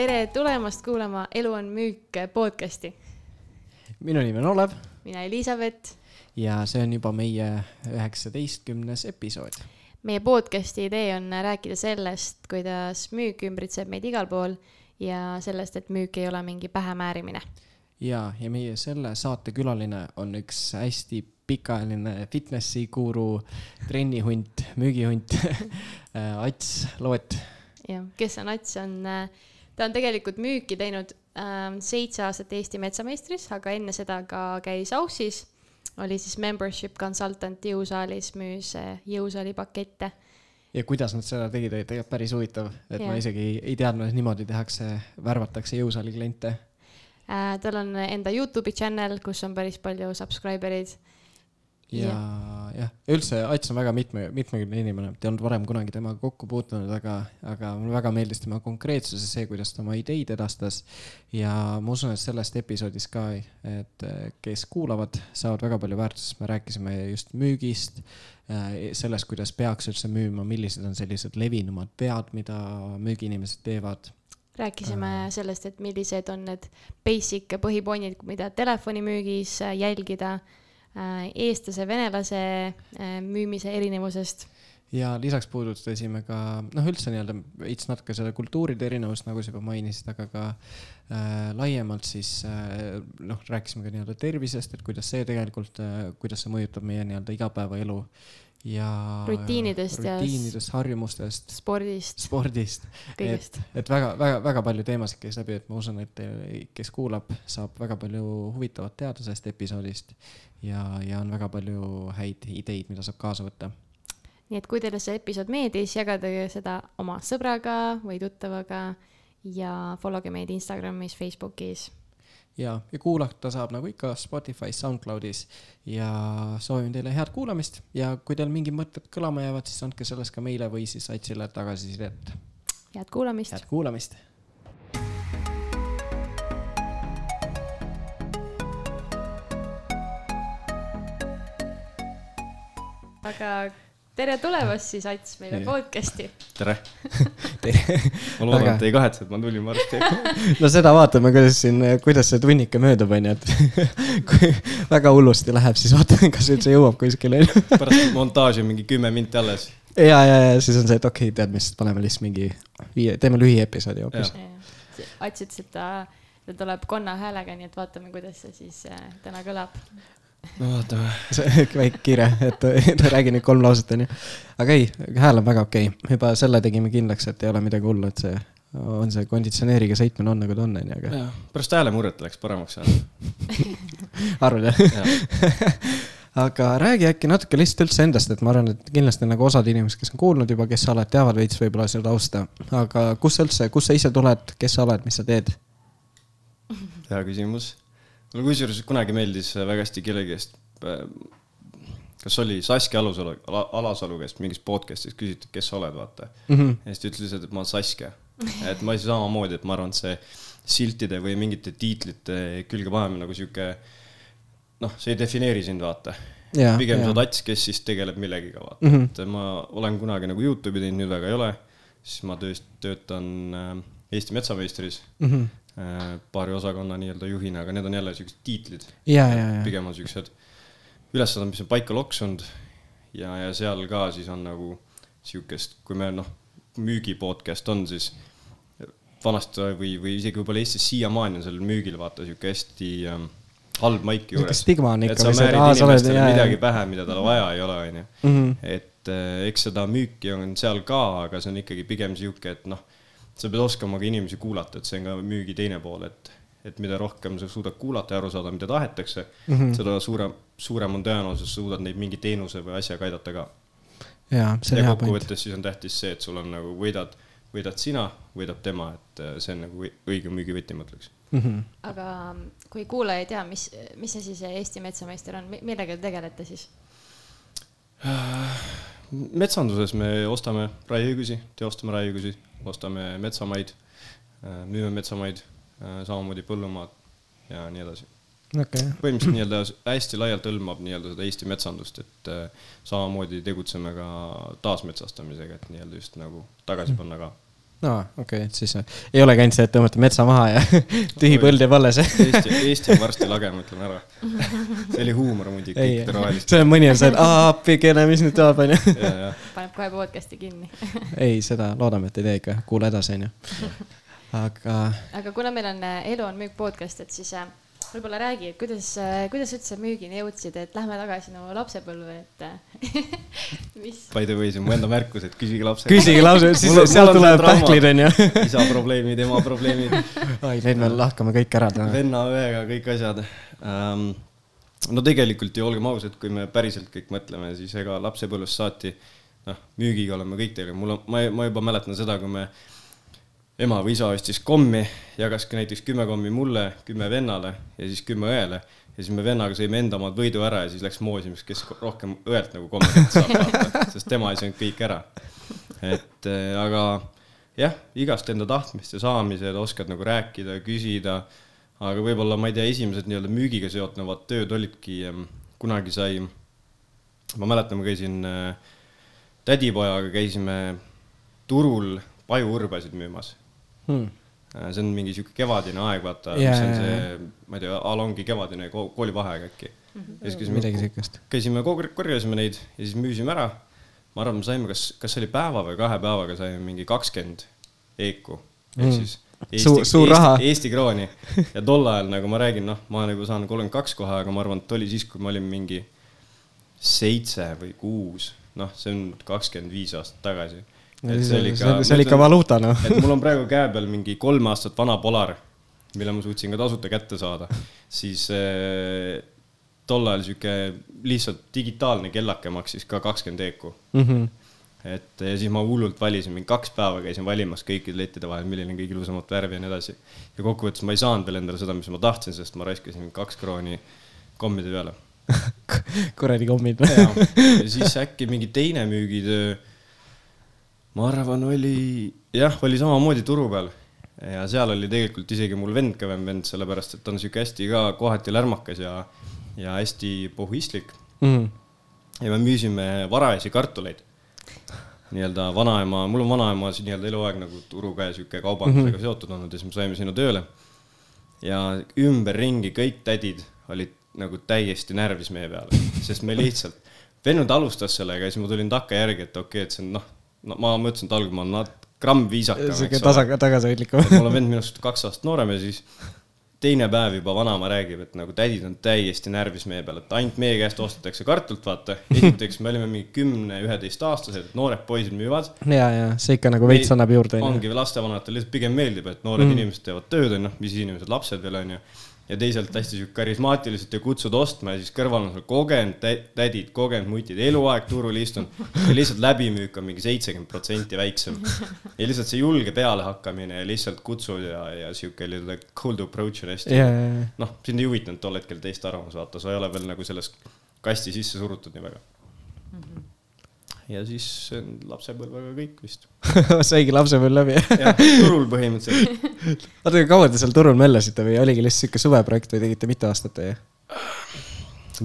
tere tulemast kuulama Elu on müük podcasti. minu nimi on Olev. mina Elizabeth. ja see on juba meie üheksateistkümnes episood. meie podcasti idee on rääkida sellest, kuidas müük ümbritseb meid igal pool ja sellest, et müük ei ole mingi pähemäärimine. ja, ja meie selle saate külaline on üks hästi pikaajaline fitnessi guru, trennihunt, müügihunt Ats Loot. jah, kes on Ats, on, ta on tegelikult müüki teinud äh, seitse aastat Eesti metsameistris, aga enne seda ka käis Aussis, oli siis membership consultant jõusaalis, müüs äh, jõusaali pakette ja kuidas nad seda tegid, oli tegelikult päris huvitav, et ja. ma isegi ei, ei teadnud, et niimoodi tehakse, värvatakse jõusaali kliente äh,. tal on enda Youtube'i channel, kus on päris palju subscriber eid ja yeah. jah, ja üldse Ats on väga mitme, mitmekülgne inimene, ei olnud varem kunagi temaga kokku puutunud, aga, aga mulle väga meeldis tema konkreetsus ja see, kuidas ta oma ideid edastas. ja ma usun, et sellest episoodist ka, et kes kuulavad, saavad väga palju väärtust, me rääkisime just müügist, sellest, kuidas peaks üldse müüma, millised on sellised levinumad vead, mida müügiinimesed teevad rääkisime äh. sellest, et millised on need basic põhipointid, mida telefonimüügis jälgida Äh, eestlase, venelase äh, müümise erinevusest. ja lisaks puudutasime ka noh, üldse nii-öelda veits natuke seda kultuuride erinevust, nagu sa juba mainisid, aga ka äh, laiemalt siis äh, noh, rääkisime ka nii-öelda tervisest, et kuidas see tegelikult äh,, kuidas see mõjutab meie nii-öelda igapäevaelu ja rutiinidest ja rutiinidest, harjumustest, spordist, spordist, et, et väga, väga, väga palju teemasid käis läbi, et ma usun, et kes kuulab, saab väga palju huvitavat teada sellest episoodist ja, ja on väga palju häid ideid, mida saab kaasa võtta. nii et kui teile see episood meeldis, jagage seda oma sõbraga või tuttavaga ja follow ge meid Instagramis, Facebookis ja, ja kuulata saab nagu ikka Spotify's, SoundCloudis ja soovin teile head kuulamist ja kui teil mingid mõtted kõlama jäävad, siis andke sellest ka meile või siis Aitsile tagasisidet. head kuulamist. head kuulamist. Aga tere tulemast siis, Ats, meile podcast'i. tere ma loodan, et ei kahetse, et ma tulin varsti no seda vaatame, kuidas siin, kuidas see tunnike möödub, onju, et kui väga hullusti läheb, siis vaatame, kas üldse jõuab kuskile. pärast montaaži mingi kümme minti alles. ja, ja, ja siis on see, et okei okay,, tead mis, paneme lihtsalt mingi viie, teeme lühiepisoodi hoopis. Ats ütles, et ta, ta tuleb konna häälega, nii et vaatame, kuidas see siis äh, täna kõlab no vaatame. see väike kiire, et räägi nüüd kolm lauset, onju. aga ei, hääl on väga okei okay., juba selle tegime kindlaks, et ei ole midagi hullu, et see on see konditsioneeriga sõitmine on nagu ta on, onju, aga. pärast häälemurret läks paremaks arvad jah? aga räägi äkki natuke lihtsalt üldse endast, et ma arvan, et kindlasti nagu osad inimesed, kes on kuulnud juba, kes sa oled, teavad veits võib-olla sinu tausta. aga kust sa üldse, kust sa ise tuled, kes sa oled, mis sa teed? hea küsimus mulle kusjuures kunagi meeldis väga hästi kellegi käest, äh, kas oli Saskia Alusalu, Alasalu käest mingis podcast'is küsiti, kes sa oled, vaata mm. -hmm. ja siis ta ütles lihtsalt, et ma olen Saskia. et ma siis samamoodi, et ma arvan, et see siltide või mingite tiitlite külge panemine nagu sihuke, noh, see ei defineeri sind, vaata. pigem sa oled ats, kes siis tegeleb millegiga, vaata mm, -hmm. et ma olen kunagi nagu Youtube'i teinud, nüüd väga ei ole. siis ma tööst, töötan äh, Eesti metsameistris mm. -hmm paari osakonna nii-öelda juhina, aga need on jälle siuksed tiitlid. pigem on siuksed ülesanded, mis on paika loksunud ja, ja seal ka siis on nagu siukest, kui me noh, müügi podcast on, siis vanasti või, või isegi võib-olla Eestis siiamaani on sellel müügil vaata sihuke hästi ähm, halb maik juures. stigma on ikka. et sa määrid inimestele midagi pähe, mida tal vaja ei ole, onju. Mhm. et äh, eks seda müüki on seal ka, aga see on ikkagi pigem sihuke, et noh sa pead oskama ka inimesi kuulata, et see on ka müügi teine pool, et, et mida rohkem sa suudad kuulata ja aru saada, mida tahetakse mm, -hmm. seda suurem, suurem on tõenäosus, suudad neid mingi teenuse või asjaga aidata ka. ja, ja kokkuvõttes siis on tähtis see, et sul on nagu võidad, võidad sina, võidab tema, et äh, see on nagu õige müügivõti, ma ütleks mm. -hmm. aga kui kuulaja ei tea, mis, mis asi see Eesti metsameister on, millega te tegelete siis? Metsanduses me ostame raieõigusi, teostame raieõigusi ostame metsamaid, äh, müüme metsamaid, äh, samamoodi põllumaad ja nii edasi. Okay.. põhimõtteliselt nii-öelda hästi laialt hõlmab nii-öelda seda Eesti metsandust, et äh, samamoodi tegutseme ka taasmetsastamisega, et nii-öelda just nagu tagasi panna ka aa, okei okay,, et siis ei ole käinud see, et tõmmata metsa maha ja tühi põld jääb alles Eesti, Eesti on varsti lage, ma ütlen ära. see oli huumor muidugi see on mõni on see, et aa appikene, mis nüüd saab, onju. paneb kohe podcast'i kinni ei, seda loodame, et ei tee ikka, kuula edasi, onju. aga. aga kuna meil on äh, Elu on müük podcast, et siis äh, võib-olla räägi, et kuidas, äh, kuidas üldse müügini jõudsid, et lähme tagasi no lapsepõlve, et äh, mis? By the way, see on mu enda märkus, et küsige lapse. küsige lapse, siis sealt tulevad pähklid onju. isa probleemid, ema probleemid. ai, need me lahkame kõik ära täna. venna, õega, kõik asjad um,. no tegelikult ju olgem ausad, kui me päriselt kõik mõtleme, siis ega lapsepõlvest saati noh, müügiga oleme kõik tegelenud, mul on, ma, ma juba mäletan seda, kui me ema või isa ostis kommi, jagaski näiteks kümme kommi mulle, kümme vennale ja siis kümme õele. ja siis me vennaga sõime enda omad võidu ära ja siis läks moosimiseks, kes rohkem õelt nagu kommi kätte saab vaata, sest tema ei söönud kõik ära. et äh, aga jah, igast enda tahtmist ja saamised, oskad nagu rääkida, küsida, aga võib-olla ma ei tea, esimesed nii-öelda müügiga seotuvad tööd olidki, kunagi sai, ma mäletan, ma käisin äh, tädipojaga, käisime turul pajuurbasid müümas hmm.. Äh, see on mingi sihuke kevadine aeg, vaata yeah,, mis on see, ma ei tea, a la ongi kevadine koolivaheaeg äkki mm. -hmm. ja siis käisime, midagi siukest. käisime, korjasime neid ja siis müüsime ära. ma arvan, me saime, kas, kas see oli päeva või kahe päevaga saime mingi kakskümmend eeku ehk mm. siis Eesti, suur, suur Eesti, raha. Eesti krooni ja tol ajal, nagu ma räägin, noh, ma nagu saan kolmkümmend kaks kohe, aga ma arvan, et oli siis, kui ma olin mingi seitse või kuus, noh, see on kakskümmend viis aastat tagasi see oli ikka, see oli ikka valuuta, noh. et mul on praegu käe peal mingi kolm aastat vana Polar, mille ma suutsin ka tasuta kätte saada, siis äh, tol ajal sihuke lihtsalt digitaalne kellake maksis ka kakskümmend eeku mm. -hmm et ja siis ma hullult valisin, mingi kaks päeva käisin valimas kõikide lettide vahel, milline on kõige ilusamat värvi ja nii edasi. ja kokkuvõttes ma ei saanud veel endale seda, mis ma tahtsin, sest ma raiskasin kaks krooni kommide peale kuradi kommid ja siis äkki mingi teine müügitöö ma arvan, oli jah, oli samamoodi turu peal ja seal oli tegelikult isegi mul vend, kõvem vend, sellepärast et ta on sihuke hästi ka kohati lärmakas ja, ja hästi pohhuistlik mm. ja me müüsime varajasi kartuleid. nii-öelda vanaema, mul on vanaema nii-öelda eluaeg nagu turuga ja sihuke kaubandusega mm -hmm. seotud olnud ja siis me saime sinna tööle. ja ümberringi kõik tädid olid nagu täiesti närvis meie peale, sest me lihtsalt, vennad alustas sellega ja siis ma tulin takkajärgi, et okei okay,, et see on noh no ma mõtlesin, et algul ma olen nat-, gramm viisakam. sihuke tasa, tagasihoidlikum. mul on vend minust kaks aastat noorem ja siis teine päev juba vanaema räägib, et nagu tädid on täiesti närvis meie peal, et ainult meie käest ostetakse kartulit, vaata. esiteks me olime mingi kümne, üheteistaastased, noored poisid müüvad. ja, ja see ikka nagu veits annab juurde. ongi lastevanematele lihtsalt pigem meeldib, et noored mm. inimesed teevad tööd, onju, mis inimesed, lapsed veel onju ja teisalt hästi sihuke karismaatiliselt ja kutsud ostma ja siis kõrval on sul kogenud tädid, kogenud mutid, eluaeg turul istunud. ja lihtsalt läbimüük on mingi seitsekümmend protsenti väiksem. ja lihtsalt see julge pealehakkamine ja lihtsalt kutsud ja, ja sihuke cold approach on hästi yeah,. Yeah, yeah. noh, sind ei huvitanud tol hetkel teist arvamus, vaata, sa ei ole veel nagu selles kasti sisse surutud nii väga mm. -hmm ja siis lapsepõlvega kõik vist saigi lapsepõlv läbi jah, turul põhimõtteliselt. oota, aga kaua te seal turul möllasite või oligi lihtsalt sihuke suveprojekt või tegite mitu aastat või?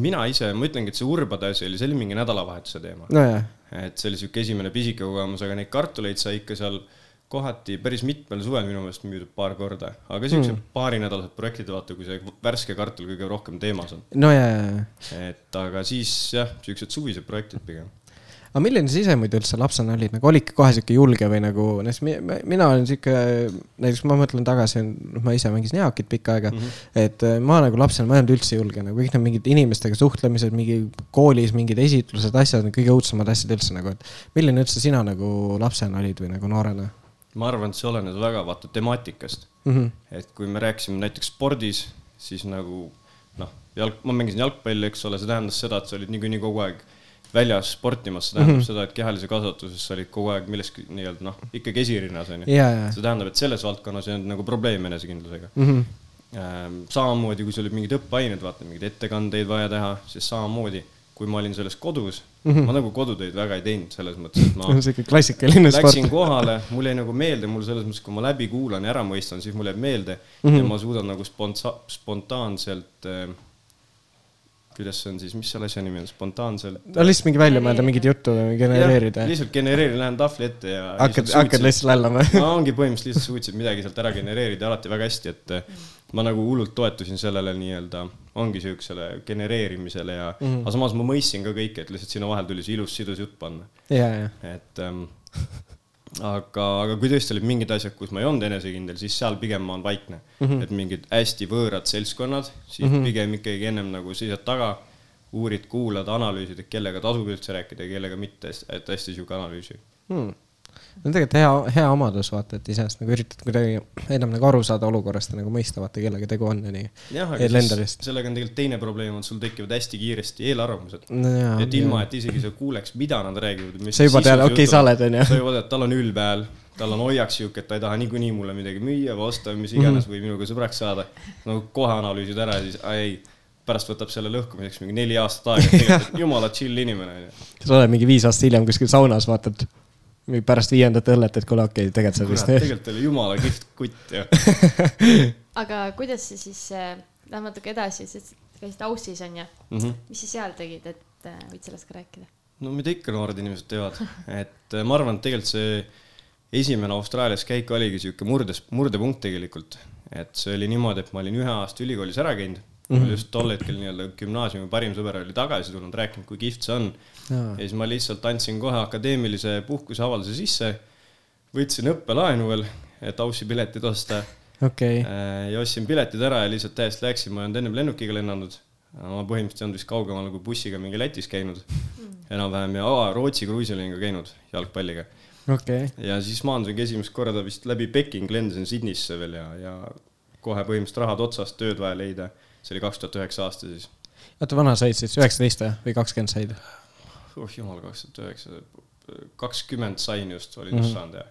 mina ise, ma ütlengi, et see urbade asi oli, see oli mingi nädalavahetuse teema no,. et see oli sihuke esimene pisike kogemus, aga neid kartuleid sai ikka seal kohati päris mitmel suvel minu meelest müüdud paar korda, aga siuksed mm. paarinädalased projektid, vaata, kui see värske kartul kõige rohkem teemas on. no ja, ja, ja. et aga siis jah, siuksed suvised projektid pigem aga milline sa ise muidu üldse lapsena olid, nagu olidki kohe sihuke julge või nagu, mina olen sihuke, näiteks ma mõtlen tagasi, noh, ma ise mängisin eakit pikka aega mm, -hmm. et äh, ma nagu lapsena, ma ei olnud üldse julge, nagu kõik need mingid inimestega suhtlemised, mingi koolis mingid esitlused, asjad, kõige õudsemad asjad üldse nagu, et milline üldse sina nagu lapsena olid või nagu noorena? ma arvan, et see oleneb väga vaata temaatikast mm. -hmm. et kui me rääkisime näiteks spordis, siis nagu noh, jalg, ma mängisin jalgpalli, eks ole, see tähendas seda, et sa olid niikuinii kogu aeg väljas sportimas, see tähendab mm -hmm. seda, et kehalise kasvatuses sa olid kogu aeg milleski nii-öelda noh, ikkagi esirinnas onju yeah,. see tähendab, et selles valdkonnas ei olnud nagu probleemi enesekindlusega mm. -hmm. samamoodi, kui sul olid mingid õppeained, vaata mingeid ettekandeid vaja teha, siis samamoodi, kui ma olin selles kodus mm, -hmm. ma nagu kodutöid väga ei teinud selles mõttes, et ma siuke klassikaline sport. Läksin kohale, mul jäi nagu meelde, mul selles mõttes, kui ma läbi kuulan ja ära mõistan, siis mul jääb meelde mm -hmm. ja ma suudan nagu sponta-, spontaanselt äh, kuidas see on siis, mis selle asja nimi on, spontaanselt? no lihtsalt mingi välja mõelda mingit juttu genereerida. lihtsalt genereerin, lähen tahvli ette ja. hakkad, hakkad lihtsalt lällama. no ongi põhimõtteliselt lihtsalt suutsid midagi sealt ära genereerida alati väga hästi, et ma nagu hullult toetusin sellele nii-öelda, ongi siuksele genereerimisele ja mm, -hmm. aga samas ma mõistsin ka kõike, et lihtsalt sinna vahel tuli see ilus sidus jutt panna. et ähm, aga, aga kui tõesti olid mingid asjad, kus ma ei olnud enesekindel, siis seal pigem ma olen vaikne mm. -hmm. et mingid hästi võõrad seltskonnad, siis mm -hmm. pigem ikkagi ennem nagu seisad taga, uurid, kuulad, analüüsid, et kellega tasub üldse rääkida ja kellega mitte, et hästi sihuke analüüsi. hmm. On tegelikult hea, hea omadus, vaata, et iseenesest nagu üritad kuidagi enam nagu aru saada olukorrast ja nagu mõista, vaata, kellega tegu on ja nii. sellega on tegelikult teine probleem, et sul tekivad hästi kiiresti eelarvamused. no et ilma, et isegi sa kuuleks, mida nad räägivad. sa juba tead, okei okay,, sa oled, onju. sa juba tead, tal on ülbe hääl, tal on hoiak sihuke, et ta ei taha niikuinii mulle midagi müüa või osta või mis iganes või minuga sõbraks saada. no kohe analüüsid ära ja siis, ei, pärast võtab selle lõhkumiseks mingi neli aastat aega, jumala chill inimene onju. sa oled mingi viis aastat hiljem kuskil saunas, vaatad pärast viiendat õllet, et kuule, okei okay,, tegelikult sa vist. tegelikult oli jumala kihvt kutt ja. aga kuidas see siis äh,, läheb natuke edasi, sest käisid Aussis onju, Mhm. mis sa seal tegid, et äh, võid sellest ka rääkida? no mida ikka noored inimesed teevad, et äh, ma arvan, et tegelikult see esimene Austraalias käik oligi sihuke murdes, murdepunkt tegelikult. et see oli niimoodi, et ma olin ühe aasta ülikoolis ära käinud mm, -hmm. just tol hetkel nii-öelda gümnaasiumi parim sõber oli tagasi tulnud, rääkinud, kui kihvt see on. ja siis ma lihtsalt andsin kohe akadeemilise puhkuseavalduse sisse, võtsin õppelaenu veel, et Aussi piletid osta okei, Äh, ja ostsin piletid ära ja lihtsalt täiesti läksin, ma ei olnud ennem lennukiga lennanud. ma põhimõtteliselt ei olnud vist kaugemal kui bussiga mingi Lätis käinud enam-vähem ja aa, Rootsi kruiisil olin ka käinud jalgpalliga. okei, ja siis maandusingi esimest korda vist läbi Peking, lendasin Sydneysse veel ja, ja kohe põhimõtteliselt rahad otsast, tööd vaja leida. See oli kaks tuhat üheksa aasta siis. oota, vana said siis, üheksateist või, kakskümmend said? oh jumal, kaks tuhat üheksa, kakskümmend sain just, olin just saanud jah.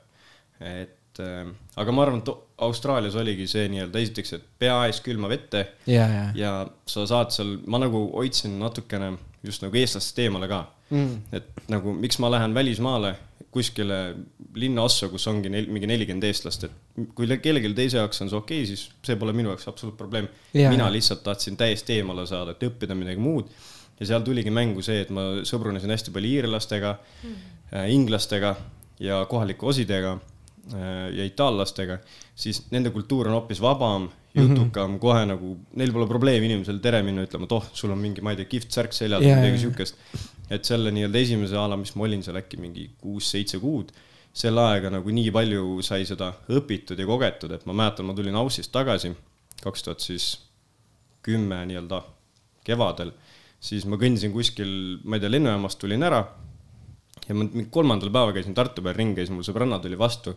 et äh, aga ma arvan, et Austraalias oligi see nii-öelda esiteks, et pea ees külma vette ja, ja, ja sa saad seal, ma nagu hoidsin natukene just nagu eestlastest eemale ka mm.. et nagu miks ma lähen välismaale kuskile linnaossa, kus ongi neil mingi nelikümmend eestlast, et kui le- kellelgi teise jaoks on see okei okay,, siis see pole minu jaoks absoluut probleem Jaa, mina lihtsalt tahtsin täiesti eemale saada, et õppida midagi muud ja seal tuligi mängu see, et ma sõbrunesin hästi palju iirlastega mm., inglastega ja kohalike osidega äh, ja itaallastega, siis nende kultuur on hoopis vabam, jutukam mm, -hmm. kohe nagu, neil pole probleemi inimesel tere minna ütlema, et oh, sul on mingi, ma ei tea, kihvt särk seljas või midagi siukest. et selle nii-öelda esimese ala, mis ma olin seal äkki mingi kuus-seitse kuud, selle ajaga nagu nii palju sai seda õpitud ja kogetud, et ma mäletan, ma tulin Aussist tagasi kaks tuhat siis kümme nii-öelda kevadel, siis ma kõndisin kuskil, ma ei tea, lennujaamast tulin ära ja ma mingi kolmandal päeval käisin Tartu peal ringi ja siis mul sõbranna tuli vastu,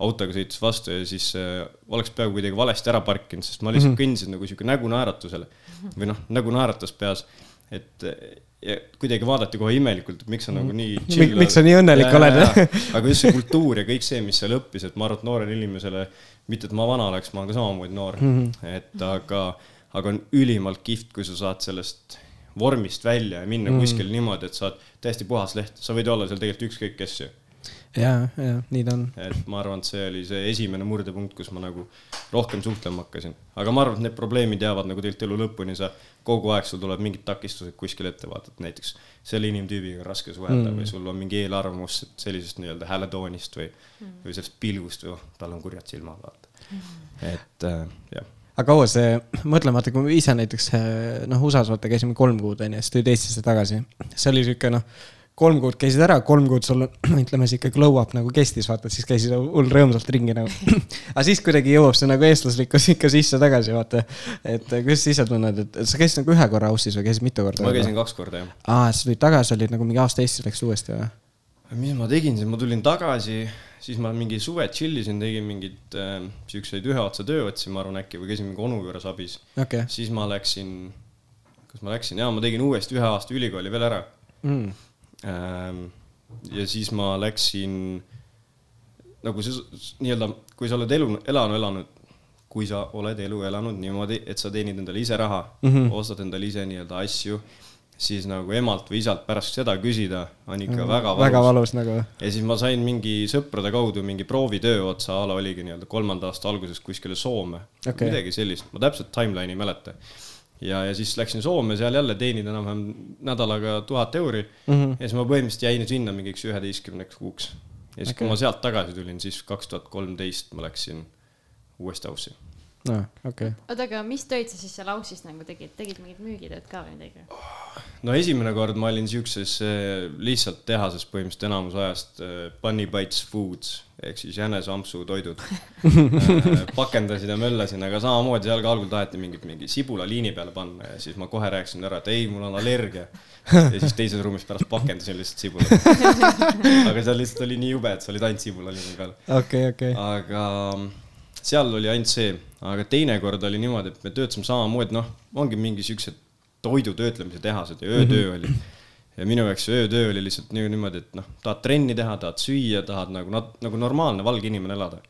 autoga sõitis vastu ja siis äh, oleks peaaegu kuidagi valesti ära parkinud, sest ma lihtsalt mm -hmm. kõndisin nagu sihuke nägu naeratusele või noh, nägu naeratas peas, et ja kuidagi vaadati kohe imelikult, et miks sa nagu nii Mik- miks sa nii õnnelik oled? aga just see kultuur ja kõik see, mis seal õppis, et ma arvan, et noorele inimesele, mitte et ma vana oleks, ma olen ka samamoodi noor mm, -hmm. et aga, aga on ülimalt kihvt, kui sa saad sellest vormist välja ja minna mm -hmm. kuskile niimoodi, et sa oled täiesti puhas leht, sa võid olla seal tegelikult ükskõik kes ju. ja, ja nii ta on. et ma arvan, et see oli see esimene murdepunkt, kus ma nagu rohkem suhtlema hakkasin. aga ma arvan, et need probleemid jäävad nagu tegelikult elu lõpuni, sa kogu aeg sul tuleb mingid takistused kuskil ette vaata, et näiteks selle inimtüübiga on raske suhelda mm. või sul on mingi eelarvamus sellisest nii-öelda hääletoonist või mm., või sellest pilgust või oh, tal on kurjad silmad, vaata mm.. et äh, jah, aga kaua see, mõtleme, vaata, kui me ise näiteks äh, noh, USA-s vaata käisime kolm kuud onju, siis tulid Eestisse tagasi. see oli siuke noh, kolm kuud käisid ära, kolm kuud sul ütleme siuke glow up nagu kestis, vaata, siis käisid hull rõõmsalt ringi nagu. aga siis kuidagi jõuab see nagu eestlaslikkus ikka sisse tagasi, vaata. et kuidas sa ise tunned, et sa käisid nagu ühe korra Aussis või käisid mitu korda? ma käisin kaks korda jah. aa, sa tulid tagasi, olid nagu mingi aasta Eestis läksid uuesti või? Mis ma tegin siis, ma tulin tagasi, siis ma mingi suve chill isin, tegin mingeid äh, siukseid ühe otsa tööotsi, ma arvan äkki, või käisin mingi onu juures abis okay.. siis ma läksin, kus ma läksin, jaa, ma tegin uuesti ühe aasta ülikooli veel ära Mm. ähm,. ja siis ma läksin nagu see nii-öelda, kui sa oled elu, elanu elanud, kui sa oled elu elanud niimoodi, et sa teenid endale ise raha mm, -hmm. ostad endale ise nii-öelda asju, siis nagu emalt või isalt pärast seda küsida on ikka mm väga valus väga valus nagu. ja siis ma sain mingi sõprade kaudu mingi proovitöö otsa, a la oligi nii-öelda kolmanda aasta alguses kuskile Soome Okei. midagi sellist, ma täpselt timeline'i ei mäleta. ja, ja siis läksin Soome seal jälle teenida enam-vähem nädalaga tuhat euri mm. -hmm. ja siis ma põhimõtteliselt jäin sinna mingiks üheteistkümneks kuuks. ja siis okay., kui ma sealt tagasi tulin, siis kaks tuhat kolmteist ma läksin uuesti Aussi. No okei okay.. oota, aga mis töid sa siis seal Ausis nagu tegid, tegid mingit müügitööd ka või midagi? no esimene kord ma olin siukses eh, lihtsalt tehases põhimõtteliselt enamus ajast eh, Bunny Bites Foods ehk siis jäneseampsu toidud. pakendasin ja möllasin, aga samamoodi seal ka algul taheti mingit mingi sibula liini peale panna ja siis ma kohe rääkisin ära, et ei, mul on allergia. ja siis teises ruumis pärast pakendasin lihtsalt sibulat. aga seal lihtsalt oli nii jube, et sa olid ainult sibula liini peal. okei, okei. aga seal oli ainult see, aga teinekord oli niimoodi, et me töötasime samamoodi, noh, ongi mingi siuksed toidu töötlemise tehased ja öötöö oli. ja minu jaoks see öötöö oli lihtsalt nii niimoodi, et noh, tahad trenni teha, tahad süüa, tahad nagu nat-, nagu normaalne valge inimene elada.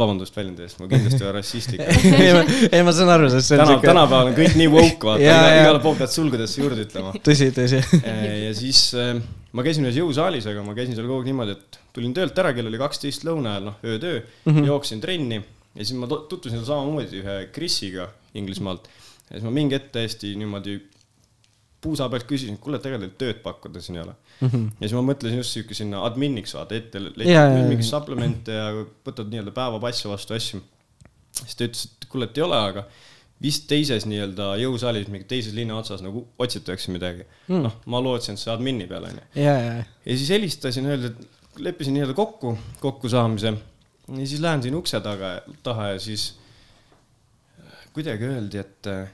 vabandust väljendi eest, ma kindlasti olen rassistlik. ei, ma, ei, saan aru, sest see on täna, siuke. tänapäeval on kõik nii woke, vaata, Jaa, jaa. igale poole pead sulgudesse juurde ütlema. tõsi, tõsi. ja siis äh, ma käisin ühes jõusaalis, aga ma käisin seal kogu aeg niimoodi, et tulin töölt ära, kell oli kaksteist lõuna ajal, noh, öötöö mm, -hmm. jooksin trenni ja siis ma tu- tutvusin samamoodi ühe Krisiga Inglismaalt. ja siis ma mingi hetk täiesti niimoodi puusa pealt küsisin, et kuule, tegelikult tööd pakkuda siin ei ole mm. -hmm. ja siis ma mõtlesin just siuke sinna adminiks vaata ette, jaa, jaa. mingeid supplemente ja võtad nii-öelda päevapasse vastu asju. siis ta ütles, et kuule, et ei ole, aga vist teises nii-öelda jõusaalis, mingi teises linna otsas nagu otsitakse midagi mm.. noh, ma lootsin, et see admini peal onju. ja, ja, ja siis helistasin, öeldi, et leppisin nii-öelda kokku, kokkusaamise. Ja siis lähen siin ukse taga, taha ja siis kuidagi öeldi, et äh,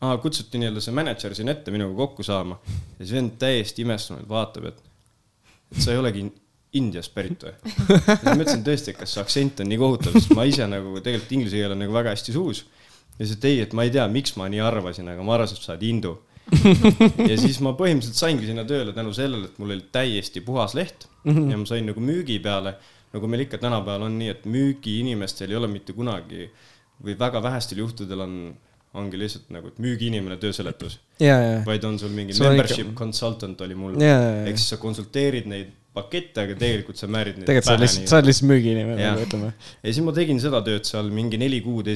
aa, kutsuti nii-öelda see mänedžer siin ette minuga kokku saama ja siis vend täiesti imestunud vaatab, et, et sa ei olegi Indiast pärit või? ma ütlesin tõesti, et kas see aktsent on nii kohutav, sest ma ise nagu tegelikult inglise keel on nagu väga hästi suus. ja siis, et ei, et ma ei tea, miks ma nii arvasin, aga ma arvasin, et sa oled hindu. ja siis ma põhimõtteliselt saingi sinna tööle tänu sellele, et mul oli täiesti puhas leht ja ma sain nagu müügi peale, nagu meil ikka tänapäeval on nii, et müügiinimestel ei ole mitte kunagi või väga vähestel juhtudel on, ongi lihtsalt nagu, et müügiinimene tööseletus, vaid on sul mingi Sul on ikka- membership consultant oli mul. ehk siis sa konsulteerid neid pakette, aga tegelikult sa määrid neid tegelikult sa oled lihtsalt, sa oled lihtsalt müügiinimene, nagu ütleme. ja siis ma tegin seda tööd seal mingi neli kuud,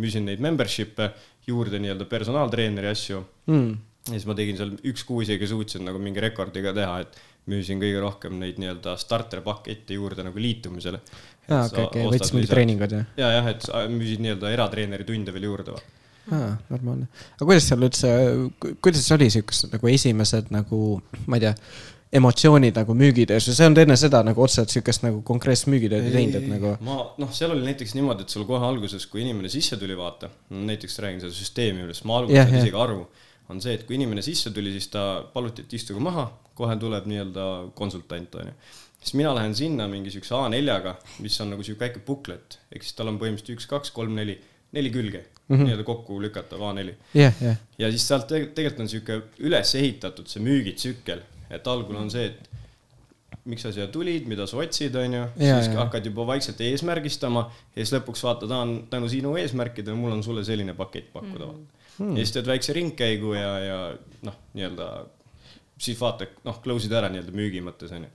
müüsin neid membership'e juurde nii-öelda personaaltreeneri asju Mm. ja siis ma tegin seal üks kuu isegi suutsin nagu mingi rekordi ka teha, et müüsin kõige rohkem neid nii-öelda starterpakette juurde nagu liitumisele. aa, okei, okei, võttis mingi. treeningud ja? ja, jah, et müüsid nii-öelda eratreeneri tunde veel juurde. aa, normaalne. aga kuidas seal üldse, kuidas oli siukest nagu esimesed nagu, ma ei tea, emotsioonid nagu müügitöös sa ei olnud enne seda nagu otseselt siukest nagu konkreetset müügitööd ei teinud, et nagu. ma, noh, seal oli näiteks niimoodi, et sul kohe alguses, kui inimene sisse tuli, vaata, näiteks räägin seda süsteemi üles, ma alguses Jah, sain jah. isegi aru, on see, et kui inimene sisse tuli, siis ta paluti, et istuge maha, kohe tuleb nii-öelda konsultant, onju. siis mina lähen sinna mingi siukse A4-ga, mis on nagu siuke väike buklet, ehk siis tal on põhimõtteliselt üks, kaks, kolm, neli, neli külge mm. -hmm. nii-öelda kokku lükatav A4 jah, jah, ja siis sealt teg- tegelikult on sihuke üles ehitatud see müügitsükkel, et algul on see, et miks sa siia tulid, mida sa otsid, onju, siis jaa. hakkad juba vaikselt eesmärgistama ja siis lõpuks vaatad, tänu sinu eesmärkidele mul on sulle selline pakett pakkuda mm. -hmm. Ja siis teed väikse ringkäigu ja, ja noh, nii-öelda siis vaata, noh, close id ära nii-öelda müügi mõttes onju.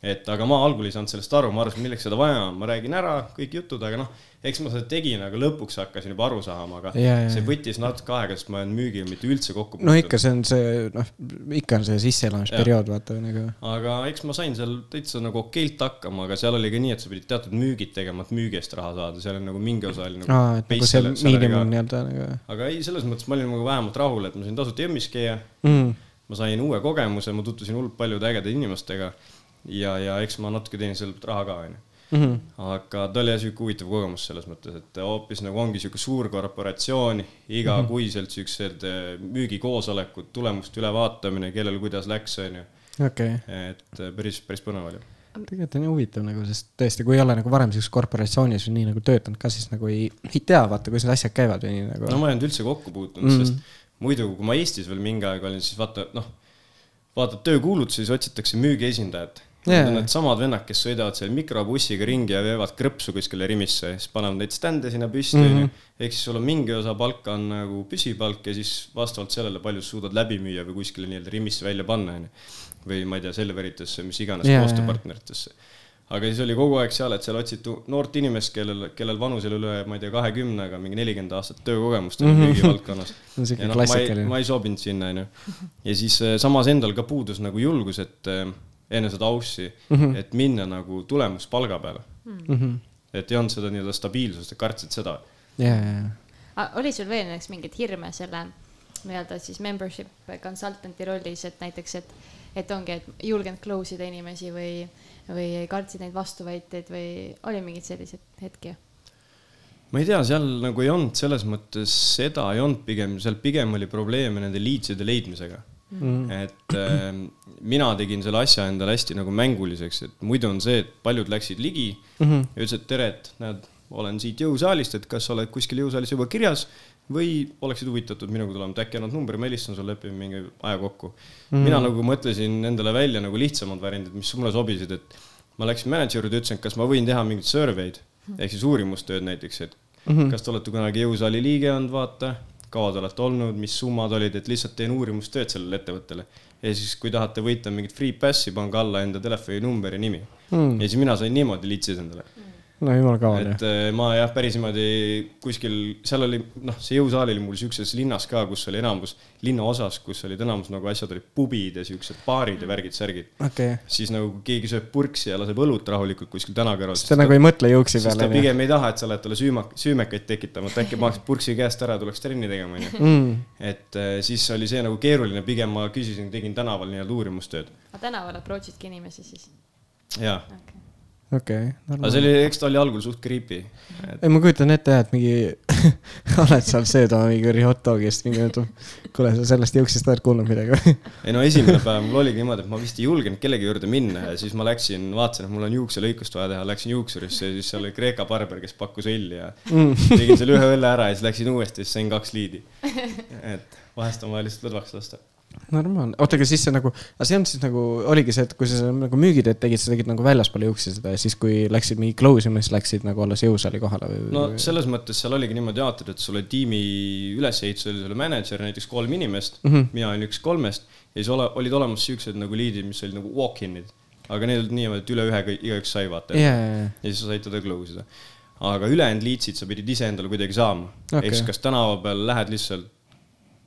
Et aga ma algul ei saanud sellest aru, ma arvasin, milleks seda vaja on, ma räägin ära kõik jutud, aga noh, eks ma seda tegin, aga lõpuks hakkasin juba aru saama, aga Jaa, jaa, see võttis natuke aega, sest ma olen müügiga mitte üldse kokku no ikka, see on see, noh, ikka on see sisseelamisperiood, vaata nagu. aga eks ma sain seal täitsa nagu okeilt hakkama, aga seal oli ka nii, et sa pidid teatud müügid tegema, et müügi eest raha saada, seal on nagu mingi osa oli nagu aa, et nagu see miinimum nii-öelda nagu aga ei, selles mõttes ma olin nagu vähemalt rahul, et ma sain tasuta jõmmis käia, mm.. ma sain uue kogemuse, ma tutvusin hullult paljude ägedate inimestega ja, ja eks ma natuke teenin sealt raha ka, onju. -hmm. aga ta oli jah siuke huvitav kogemus selles mõttes, et hoopis nagu ongi siuke suur korporatsioon, igakuiselt Mhm. siuksed eh, müügikoosolekud, tulemuste ülevaatamine, kellel kuidas läks, onju. et eh, päris, päris põnev oli. tegelikult on ju huvitav nagu, sest tõesti, kui ei ole nagu varem siukses korporatsioonis või nii nagu töötanud ka, siis nagu ei, ei tea, vaata, kuidas need asjad käivad või nii nagu no ma ei olnud üldse kokku puutunud Mm. mm., sest muidu, kui ma Eestis veel mingi aeg olin, siis vaata, noh, vaatad töökuulutusi, siis otsitakse müügiesindajat. Jaa, Need on needsamad vennad, kes sõidavad seal mikrobussiga ringi ja veevad krõpsu kuskile Rimisse ja siis panevad neid stände sinna püsti, Mhm. onju. ehk siis sul on mingi osa palka on nagu püsipalk ja siis vastavalt sellele, palju sa suudad läbi müüa või kuskile nii-öelda Rimisse välja panna, onju. või ma ei tea, Selveritesse, mis iganes Jaa, koostööpartneritesse. aga siis oli kogu aeg seal, et seal otsiti noort inimest, kellel, kellel vanusel üle, ma ei tea, kahekümnega, mingi nelikümmend aastat töökogemust oli müügivaldkonnas. siuke no, klassikaline. ma ei sobinud sinna, onju. ja siis eh, samas endal ka puudus nagu julgus, et eh, enne seda aussi mm, -hmm. et minna nagu tulemuspalga peale mm. -hmm. et ei olnud seda nii-öelda stabiilsust ja kartsid seda. ja, ja, ja. oli sul veel näiteks mingeid hirme selle nii-öelda siis membership consultant'i rollis, et näiteks, et, et ongi, et julgenud close ida inimesi või või kartsid neid vastuväiteid või oli mingeid selliseid hetki? ma ei tea, seal nagu ei olnud selles mõttes seda ei olnud pigem, seal pigem oli probleeme nende leads'ide leidmisega mm.. et äh, mina tegin selle asja endale hästi nagu mänguliseks, et muidu on see, et paljud läksid ligi mm -hmm. ja ütlesid, tere, et näed, olen siit jõusaalist, et kas sa oled kuskil jõusaalis juba kirjas või oleksid huvitatud minuga tulema, et äkki annad numbri, ma helistan sulle, lepime mingi aja kokku mm. mina nagu mõtlesin endale välja nagu lihtsamad variandid, mis mulle sobisid, et ma läksin mänedžeri juurde, ütlesin, et kas ma võin teha mingeid survey'd ehk siis uurimustööd näiteks, et mm -hmm. kas te olete kunagi jõusaali liige olnud, vaata, kaua te olete olnud, mis summad olid, et lihtsalt teen uurimustööd sellele ettevõttele. ja siis, kui tahate võita mingit free pass'i, pange alla enda telefoninumber ja nimi mm. ja siis mina sain niimoodi litsis endale mm. No jumal kaval et jah. ma jah, päris niimoodi kuskil, seal oli noh, see jõusaal oli mul siukses linnas ka, kus oli enamus, linnaosas, kus olid enamus nagu asjad olid pubid ja siuksed baarid ja värgid-särgid okay.. siis nagu keegi sööb purksi ja laseb õlut rahulikult kuskil tänakõrval. siis ta nagu ei mõtle juuksi peale. siis ta pigem ei taha, et sa lähed talle süümak-, süümekaid tekitama, et äkki paneks purksi käest ära, tuleks trenni tegema, onju. Mm. et äh, siis oli see nagu keeruline, pigem ma küsisin, tegin tänaval nii-öelda uurimustööd. tänaval approach'idki inimesi siis? jaa okay okei okay,. aga see oli, eks ta oli algul suht creepy et.... ei, ma kujutan ette jah, et mingi oled seal sööd oma mingi hot dog'ist, mingi ütleb, kuule, sa sellest juuksest oled kuulnud midagi või? ei no esimene päev mul oligi niimoodi, et ma vist ei julgenud kellegi juurde minna ja siis ma läksin, vaatasin, et mul on juukselõikust vaja teha, läksin juuksurisse ja siis seal oli Kreeka barber, kes pakkus õlli ja mm. tegin selle ühe õlle ära ja siis läksin uuesti, siis sain kaks liidi. et vahest on vaja lihtsalt lõdvaks lasta normaalne, oota, aga siis see nagu, aga see on siis nagu, oligi see, et kui sa nagu müügitööd tegid, sa tegid nagu väljaspool jõuksi seda ja siis, kui läksid mingi close ima, siis läksid nagu alles jõusaali kohale või? no selles mõttes seal oligi niimoodi jaotatud, et sul oli tiimi ülesehitusel oli sul mänedžer, näiteks kolm inimest mm, -hmm. mina olin üks kolmest ja siis ole, olid olemas siuksed nagu liidid, mis olid nagu walk-in'id. aga need olid niimoodi, et üle ühe igaüks sai vaata yeah,. Yeah, yeah. ja siis sa said teda close ida. aga ülejäänud leadsid sa pidid ise endale kuidagi saama okay.. ehk siis kas tänava peal lähed lihtsalt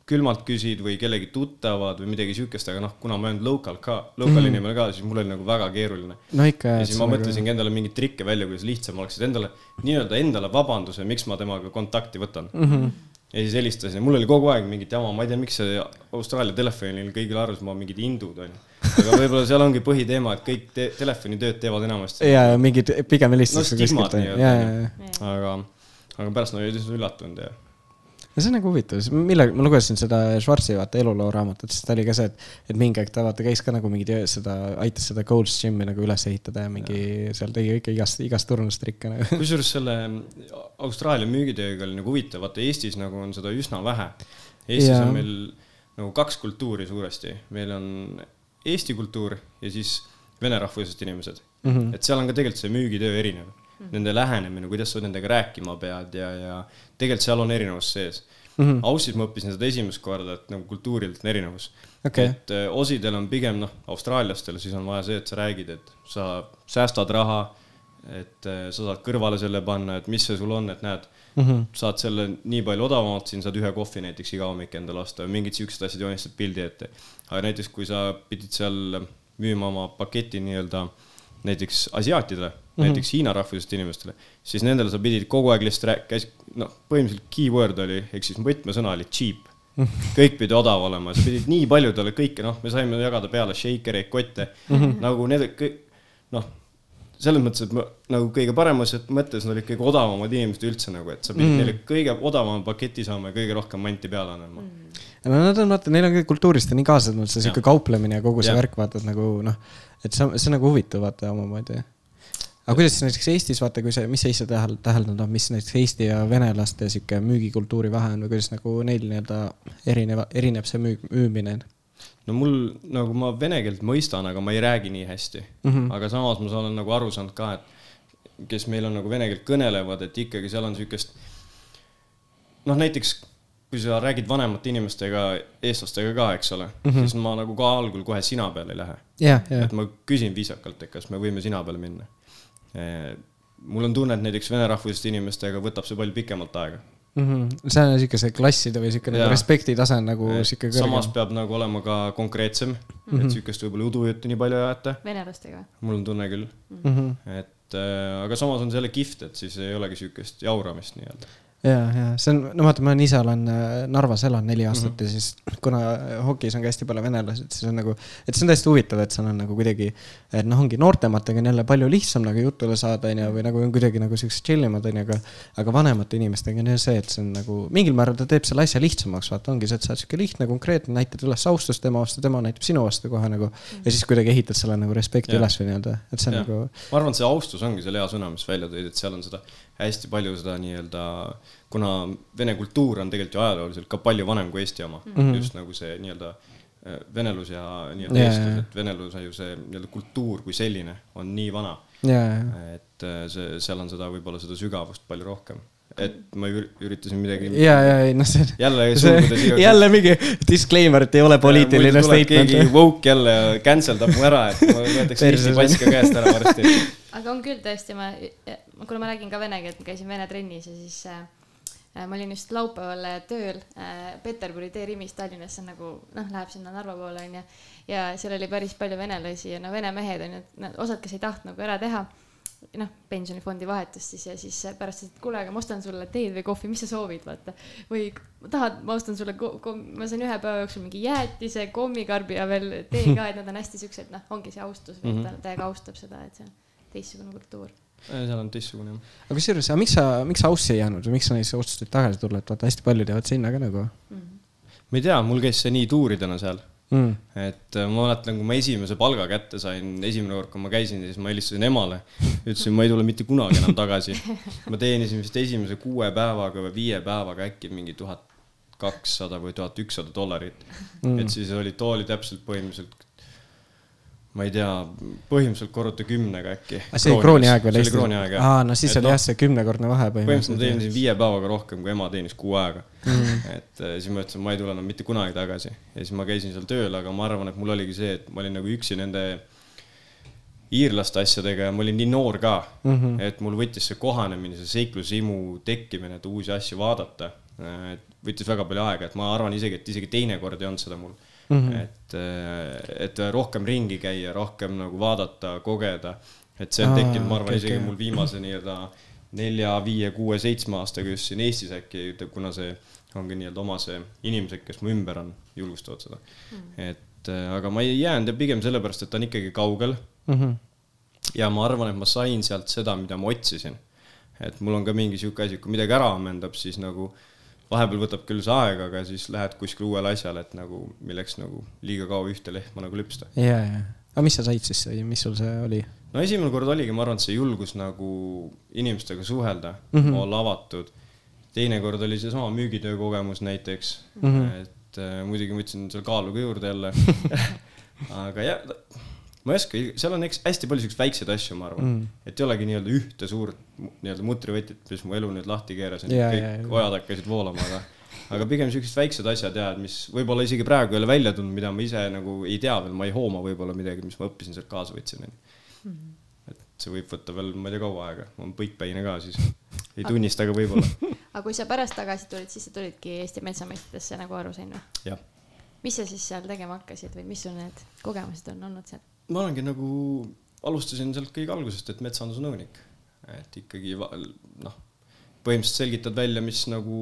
külmalt küsid või kellegi tuttavad või midagi siukest, aga noh, kuna ma olnud local ka, local mm. inimene ka, siis mul oli nagu väga keeruline. no ikka. ja siis ma mõtlesingi endale mingeid trikke välja, kuidas lihtsam oleks, et endale, nii-öelda endale vabanduse, miks ma temaga kontakti võtan mm. -hmm. ja siis helistasin ja mul oli kogu aeg mingit jama, ma ei tea, miks see Austraalia telefonil kõigil arvas, ma mingid hindud onju. aga võib-olla seal ongi põhiteema, et kõik te telefonitööd teevad enamasti. ja, mingid pigem helistatakse no, kuskilt. aga, aga pärast nad olid lihtsalt üllatunud ja no see on nagu huvitav, millega, ma lugesin seda Schwarzi vaata eluloo raamatut, siis ta oli ka see, et, et mingi aeg ta vaata käis ka nagu mingit seda, aitas seda Gold's Gym'i nagu üles ehitada ja mingi ja. seal tegi ikka igast, igast turundustrikke nagu. kusjuures selle Austraalia müügitööga oli nagu huvitav, vaata Eestis nagu on seda üsna vähe. Eestis ja. on meil nagu kaks kultuuri suuresti, meil on Eesti kultuur ja siis vene rahvusest inimesed mm. -hmm. et seal on ka tegelikult see müügitöö erinev nende lähenemine, kuidas sa nendega rääkima pead ja, ja tegelikult seal on erinevus sees. Mm -hmm.. Aussis ma õppisin seda esimest korda, et nagu kultuurilt on erinevus. Okay.. et äh, osidel on pigem noh, austraallastel siis on vaja see, et sa räägid, et sa säästad raha, et äh, sa saad kõrvale selle panna, et mis see sul on, et näed mm, -hmm. saad selle nii palju odavamalt, siin saad ühe kohvi näiteks iga hommik endale osta, mingid siuksed asjad joonistad pildi ette. aga näiteks, kui sa pidid seal müüma oma paketi nii-öelda näiteks asiaatidele -hmm. näiteks Hiina rahvusest inimestele, siis nendele sa pidid kogu aeg lihtsalt rääkida, noh, põhimõtteliselt keyword oli, ehk siis võtmesõna oli cheap mm. -hmm. kõik pidi odav olema, sa pidid nii paljudele kõike, noh, me saime jagada peale shakereid, kotte mm, -hmm. nagu need kõik, noh, selles mõttes, et ma nagu kõige paremas mõttes nad olid kõige odavamad inimesed üldse nagu, et sa pidid mm -hmm. neile kõige odavama paketi saama ja kõige rohkem manti peale andma mm. -hmm. No nad on, vaata, neil on kõik kultuurist on nii kaasa tulnud, see sihuke kauplemine ja kogu see ja. värk, vaata, et nagu noh, et see, see on nagu huvitav, vaata omamoodi aga kuidas siis näiteks Eestis vaata, kui sa, mis sa ise tähel-, täheldanud oled, mis näiteks Eesti ja venelaste sihuke müügikultuuri vahe on või kuidas nagu neil nii-öelda erineva, erineb see müük, müümine? no mul nagu ma vene keelt mõistan, aga ma ei räägi nii hästi mm. -hmm. aga samas ma olen nagu aru saanud ka, et kes meil on nagu vene keelt kõnelevad, et ikkagi seal on siukest noh, näiteks kui sa räägid vanemate inimestega, eestlastega ka, eks ole mm, -hmm. siis ma nagu ka algul kohe sina peale ei lähe. jah, jah et, ma küsin viisakalt, et kas me võime sina peale minna. mul on tunne, et näiteks vene rahvusest inimestega võtab see palju pikemalt aega. see on sihuke see klasside või sihuke nagu respekti tase on nagu sihuke samas kõrgem. peab nagu olema ka konkreetsem mm, Mhm. -hmm. et sihukest võib-olla udujuttu nii palju ei ajata, venelastega või? mul on tunne küll, Mhm. et äh, aga samas on see jälle kihvt, et siis ei olegi sihukest jauramist nii-öelda. ja, ja see on, no vaata, ma ise olen äh, Narvas elanud neli aastat mm Mhm. -hmm. ja siis kuna hokis on ka hästi palju venelasi, et siis on nagu, et see on täiesti huvitav, et seal on nagu kuidagi, et noh, ongi noortematega on jälle palju lihtsam nagu jutule saada, onju, või nagu on kuidagi nagu siuksed chill imad, onju, aga aga vanemate inimestega on ju see, et see on nagu mingil määral ta teeb selle asja lihtsamaks, vaata, ongi see, et sa oled siuke lihtne, konkreetne, näitad üles austust tema vastu, tema näitab sinu vastu kohe nagu ja siis kuidagi ehitad selle nagu respekti Jah. üles või nii-öelda, et see on Jah. nagu ma arvan, see austus ongi selle hea sõna, mis välja tõid, et seal on seda hästi palju seda nii-öelda, kuna vene kultuur on tegelikult ju ajalooliselt ka palju vanem kui Eesti oma mm, -hmm. just nagu see nii-öelda äh, venelus ja nii-öelda Jaa, eestlus, et veneluse ju see nii-öelda kultuur kui selline on nii vana, ja, ja, et äh, see, seal on seda võib-olla seda sügavust palju rohkem. et ma ür- üritasin midagi ja, ja ei noh, see jälle sulgudes jälle mingi disclaimer, et ei ole poliitiline statement. keegi woke jälle cancel dab mu ära, et ma võetakse Eesti on. pass ka käest ära varsti. aga on küll tõesti, ma, kuna ma räägin ka vene keelt, ma käisin vene trennis ja siis äh, äh, ma olin just laupäeval äh, tööl äh, Peterburi tee Rimis Tallinnas, see on nagu noh, läheb sinna Narva poole onju. ja seal oli päris palju venelasi ja no vene mehed onju, et osad, kes ei tahtnud nagu ära teha noh, pensionifondi vahetust siis ja siis pärast ütlesid, et kuule, aga ma ostan sulle teed või kohvi, mis sa soovid, vaata. või tahad, ma ostan sulle, ma sain ühe päeva jooksul mingi jäätise, kommikarbi ja veel tee ka, et nad on hästi siuksed, noh, ongi see austus -hmm. ta täiega austab seda, et see on teistsugune kultuur. Seal on teistsugune jah. aga kusjuures, aga miks sa, miks sa Aussi ei jäänud või miks sa neisse otsustasid tagasi tulla, et vaata hästi paljud jäävad sinna ka nagu ma ei tea, mul käis see nii tuuridena seal, mm.. et äh, ma mäletan, kui ma esimese palga kätte sain, esimene kord, kui ma käisin, siis ma helistasin emale. ütlesin, ma ei tule mitte kunagi enam tagasi. ma teenisin vist esimese kuue päevaga või viie päevaga äkki mingi tuhat kakssada või tuhat ükssada dollarit mm.. et siis oli, too oli täpselt põhimõtteliselt, ma ei tea, põhimõtteliselt korruta kümnega äkki. aga see oli krooniaeg veel jah. aa, no siis Et oli noh, jah, see kümnekordne vahe põhimõtteliselt ma põhimõtteliselt. teenisin viie päevaga rohkem, kui ema teenis kuu aega mm.. et äh, siis ma ütlesin, ma ei tule enam mitte kunagi tagasi ja siis ma käisin seal tööl, aga ma arvan, et mul oligi see, et ma olin nagu üksi nende iirlaste asjadega ja ma olin nii noor ka mm, -hmm. et mul võttis see kohanemine, see seiklushimu tekkimine, et uusi asju vaadata, võttis väga palju aega, et ma arvan isegi, et isegi teine kord ei olnud seda mul mm. -hmm. et, et rohkem ringi käia, rohkem nagu vaadata, kogeda, et see on tekkinud, ma arvan okay, isegi okei. mul viimase nii-öelda nelja, viie, kuue, seitsme aastaga just siin Eestis äkki, kuna see ongi nii-öelda oma see inimesed, kes mu ümber on, julgustavad seda mm.. et äh, aga ma ei jäänud ja pigem sellepärast, et ta on ikkagi kaugel Mm -hmm. ja ma arvan, et ma sain sealt seda, mida ma otsisin. et mul on ka mingi sihuke asi, kui midagi ära ammendab, siis nagu vahepeal võtab küll see aega, aga siis lähed kuskile uuele asjale, et nagu milleks nagu liiga kaua ühte lehma nagu lüpsta. ja, ja, aga mis sa said siis, mis sul see oli? no esimene kord oligi, ma arvan, et see julgus nagu inimestega suhelda mm, -hmm. olla avatud. teine kord oli seesama müügitöö kogemus näiteks mm, -hmm. et äh, muidugi ma võtsin selle kaalu ka juurde jälle. aga jah, ma ei oska, seal on eks hästi palju siukseid väikseid asju, ma arvan mm., et ei olegi nii-öelda ühte suurt nii-öelda mutrivõtit, mis mu elu nüüd lahti keerasin Jaa, kõik jaa, jaa. ojad hakkasid voolama, aga aga pigem siuksed väiksed asjad ja, et mis võib-olla isegi praegu ei ole välja tulnud, mida ma ise nagu ei tea veel, ma ei hooma võib-olla midagi, mis ma õppisin sealt kaasa võtsin, onju. et see võib võtta veel, ma ei tea, kaua aega, ma olen põikpäine ka siis, ei tunnista, aga võib-olla, aga kui sa pärast tagasi tulid, siis sa tulidki Eesti metsameistritesse, nagu aru sain või? jah. mis sa siis seal tegema hakkasid või mis sul need kogemused on olnud seal? Ma olengi nagu, alustasin sealt kõige algusest, et metsandusnõunik, et ikkagi noh, põhimõtteliselt selgitad välja, mis nagu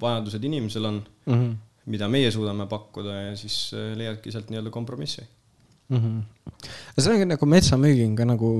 vajadused inimesel on mm. -hmm. mida meie suudame pakkuda ja siis äh, leiadki sealt nii-öelda kompromissi. Mhm. see ongi nagu metsamüügi on ka nagu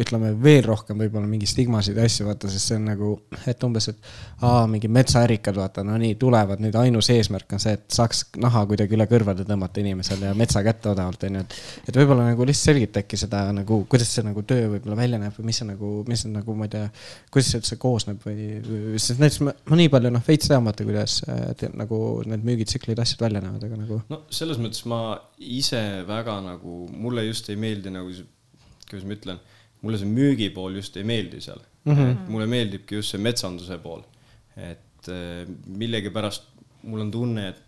ütleme veel rohkem võib-olla mingi stigmasid ja asju vaata, sest see on nagu, et umbes, et aa, mingi metsaärikad vaata, no nii tulevad nüüd ainus eesmärk on see, et saaks naha kuidagi üle kõrvade tõmmata inimesele ja metsa kätte odavalt onju, et. et võib-olla nagu lihtsalt selgitadki seda nagu, kuidas see nagu töö võib-olla välja näeb või mis see nagu, mis see nagu, ma ei tea, kuidas see üldse koosneb või, sest näiteks ma, ma nii palju noh, veits tean vaata, kuidas äh, te, nagu need müügitsüklid, asjad välja näevad, aga nagu. no selles mõttes ma ise väga nagu, mulle just ei meeldi nagu kuidas ma ütlen, mulle see müügipool just ei meeldi seal mm. -hmm. mulle meeldibki just see metsanduse pool. et äh, millegipärast mul on tunne, et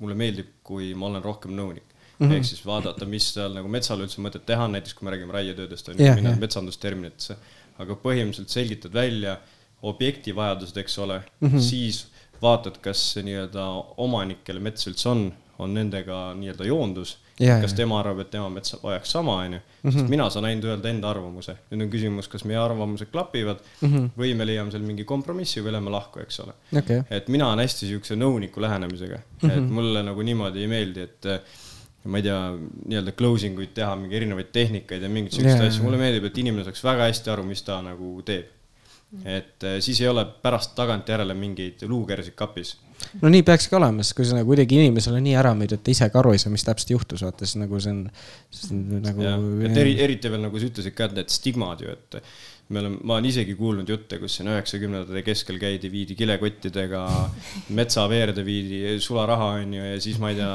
mulle meeldib, kui ma olen rohkem nõunik mm -hmm. ehk siis vaadata, mis seal nagu metsal üldse mõtet teha, näiteks kui me räägime raietöödest on ju yeah,, minna yeah. metsandusterminitesse, aga põhimõtteliselt selgitad välja objekti vajadused, eks ole mm, -hmm. siis vaatad, kas nii-öelda omanik, kelle mets üldse on, on nendega nii-öelda joondus kas tema arvab, et tema mets vajaks sama, onju. sest mhm. mina saan ainult öelda enda arvamuse. nüüd on küsimus, kas meie arvamused klapivad mm -hmm. või me leiame seal mingi kompromissi või lähme lahku, eks ole okay.. et mina olen hästi siukse nõuniku lähenemisega mm, -hmm. et mulle nagu niimoodi ei meeldi, et ma ei tea, nii-öelda closing uid teha, mingi erinevaid tehnikaid ja mingeid siukseid yeah. asju, mulle meeldib, et inimene saaks väga hästi aru, mis ta nagu teeb. et eh, siis ei ole pärast tagantjärele mingeid luukersid kapis. No nii peakski olema, sest kui sa nagu kuidagi inimesele nii ära müüd, et ta ise ka aru ei saa, mis täpselt juhtus, vaata siis nagu see on, see on nagu. et eri, eriti veel nagu sa ütlesid ka, et need stigmad ju, et me oleme, ma olen isegi kuulnud jutte, kus siin üheksakümnendate keskel käidi, viidi kilekottidega metsaveerde, viidi sularaha, onju, ja siis ma ei tea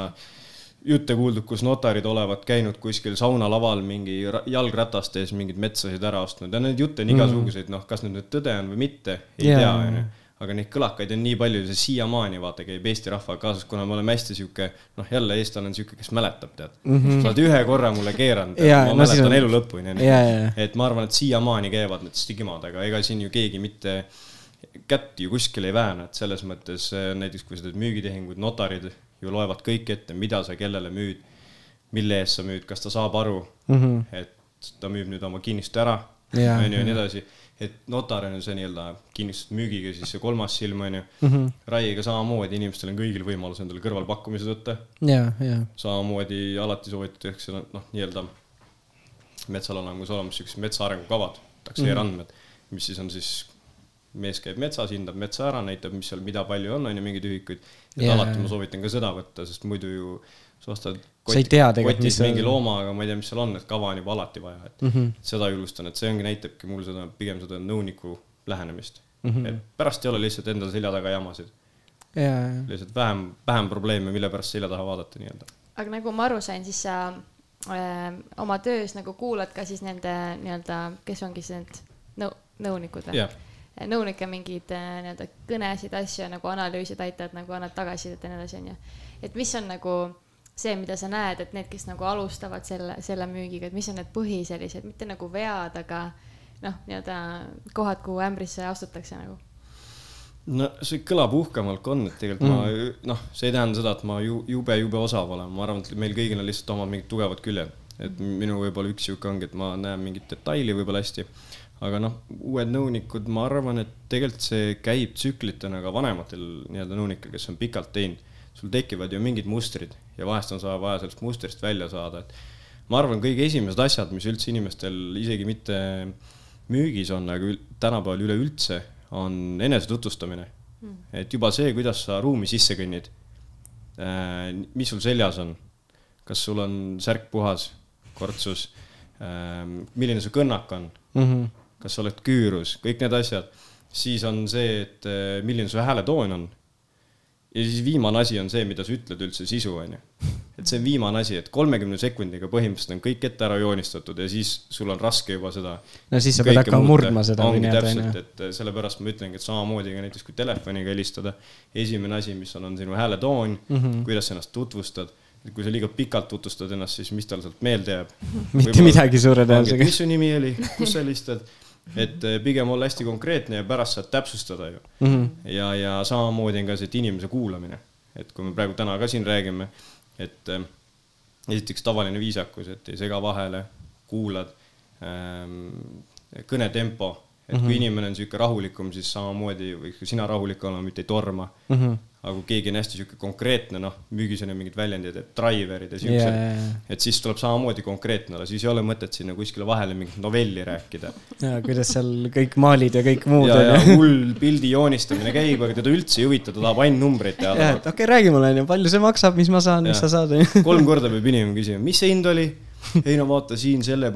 jutte kuuldud, kus notarid olevat käinud kuskil saunalaval mingi jalgrataste ees mingeid metsasid ära ostnud ja neid jutte on mhm. igasuguseid, noh, kas nüüd tõde on või mitte, ei yeah. tea, onju. Aga neid kõlakaid on nii palju, see siiamaani vaata käib Eesti rahvaga kaasas, kuna me oleme hästi sihuke, noh, jälle eestlane on sihuke, kes mäletab, tead mm. -hmm. sa oled ühe korra mulle keeranud ma no, mäletan on... elu lõpuni, onju. et ma arvan, et siiamaani käivad need stigmad, aga ega siin ju keegi mitte kätt ju kuskil ei vääna, et selles mõttes näiteks kui sa teed müügitehinguid, notarid ju loevad kõik ette, mida sa kellele müüd, mille eest sa müüd, kas ta saab aru mm, -hmm. et ta müüb nüüd oma kinnistu ära, onju ja nii edasi. Et notar on ju see nii-öelda kinnistuse müügiga siis see kolmas silm onju mm -hmm.. raiega samamoodi, inimestel on kõigil võimalus endale kõrvalpakkumised võtta. samamoodi alati soovitatakse noh, nii-öelda metsal on nagu olemas siuksed metsa arengukavad, takseerandmed mm, -hmm. mis siis on siis mees käib metsas, hindab metsa ära, näitab, mis seal, mida palju on, on ju, mingeid ühikuid. et yeah. alati ma soovitan ka seda võtta, sest muidu ju sa ostad kotti, kotis mingi looma, aga ma ei tea, mis seal on, et kava on juba alati vaja, et mm -hmm. seda julgustan, et see ongi, näitabki mul seda, pigem seda nõuniku lähenemist mm. -hmm. et pärast ei ole lihtsalt endal selja taga jamasid yeah.. lihtsalt vähem, vähem probleeme, mille pärast selja taha vaadata nii-öelda. aga nagu ma aru sain, siis sa äh, oma töös nagu kuulad ka siis nende nii-öelda, kes ongi siis need nõu-, nõunikud või yeah.? nõunike mingeid äh, nii-öelda kõnesid, asju nagu analüüsida, aitavad nagu annad tagasisidet ja nii edasi, onju. et mis on nagu see, mida sa näed, et need, kes nagu alustavad selle, selle müügiga, et mis on need põhi sellised, mitte nagu vead, aga noh, nii-öelda kohad, kuhu ämbrisse astutakse nagu no see kõlab uhkemalt kui on, et tegelikult mm. ma noh, see ei tähenda seda, et ma ju jube, jube osav olen, ma arvan, et meil kõigil on lihtsalt omad mingid tugevad küljed. et minu võib-olla üks sihuke ongi, et ma näen mingit detaili võib-olla hästi aga noh, uued nõunikud, ma arvan, et tegelikult see käib tsüklitena ka vanematel nii-öelda nõunikel, kes on pikalt teinud. Sul tekivad ju mingid mustrid ja vahest on sa vaja sellest mustrist välja saada, et ma arvan, kõige esimesed asjad, mis üldse inimestel isegi mitte müügis on, aga tänapäeval üleüldse, on enesetutvustamine mm.. et juba see, kuidas sa ruumi sisse kõnnid, äh, mis sul seljas on, kas sul on särk puhas, kortsus, äh, milline su kõnnak on mm. -hmm kas sa oled küürus, kõik need asjad. siis on see, et eh, milline su hääletoon on. Ja siis viimane asi on see, mida sa ütled üldse sisu, on ju. et see on viimane asi, et kolmekümne sekundiga põhimõtteliselt on kõik ette ära joonistatud ja siis sul on raske juba seda. no siis sa pead hakkama murdma seda. ongi täpselt, et eh, sellepärast ma ütlengi, et samamoodi ka näiteks kui telefoniga helistada, esimene asi, mis on, on sinu hääletoon mm, -hmm. kuidas sa ennast tutvustad kui sa liiga pikalt tutvustad ennast, siis mis tal sealt meelde jääb? mitte midagi suure tõenäosusega. mis su nimi oli, kus sa helistad? Et eh, pigem olla hästi konkreetne ja pärast saad täpsustada ju mm. -hmm. ja, ja samamoodi on ka see, et inimese kuulamine, et kui me praegu täna ka siin räägime, et äh, esiteks tavaline viisakus, et ei sega vahele, kuulad ähm,, kõnetempo, et mm -hmm. kui inimene on sihuke rahulikum, siis samamoodi võiks ka sina rahulik olema, mitte ei torma mm. -hmm aga kui keegi on hästi sihuke konkreetne, noh, müügis on ju mingid väljendid, et driver'id ja siuksed yeah,, et siis tuleb samamoodi konkreetne olla, siis ei ole mõtet sinna kuskile vahele mingit novelli rääkida. ja kuidas seal kõik maalid ja kõik muud. ja, ja hull pildi joonistamine käib, aga teda üldse ei huvita, ta tahab ainult numbreid teada. okei okay,, räägi mulle onju, palju see maksab, mis ma saan, mis sa saad onju. kolm korda peab inimene küsima, mis see hind oli? ei no vaata siin selle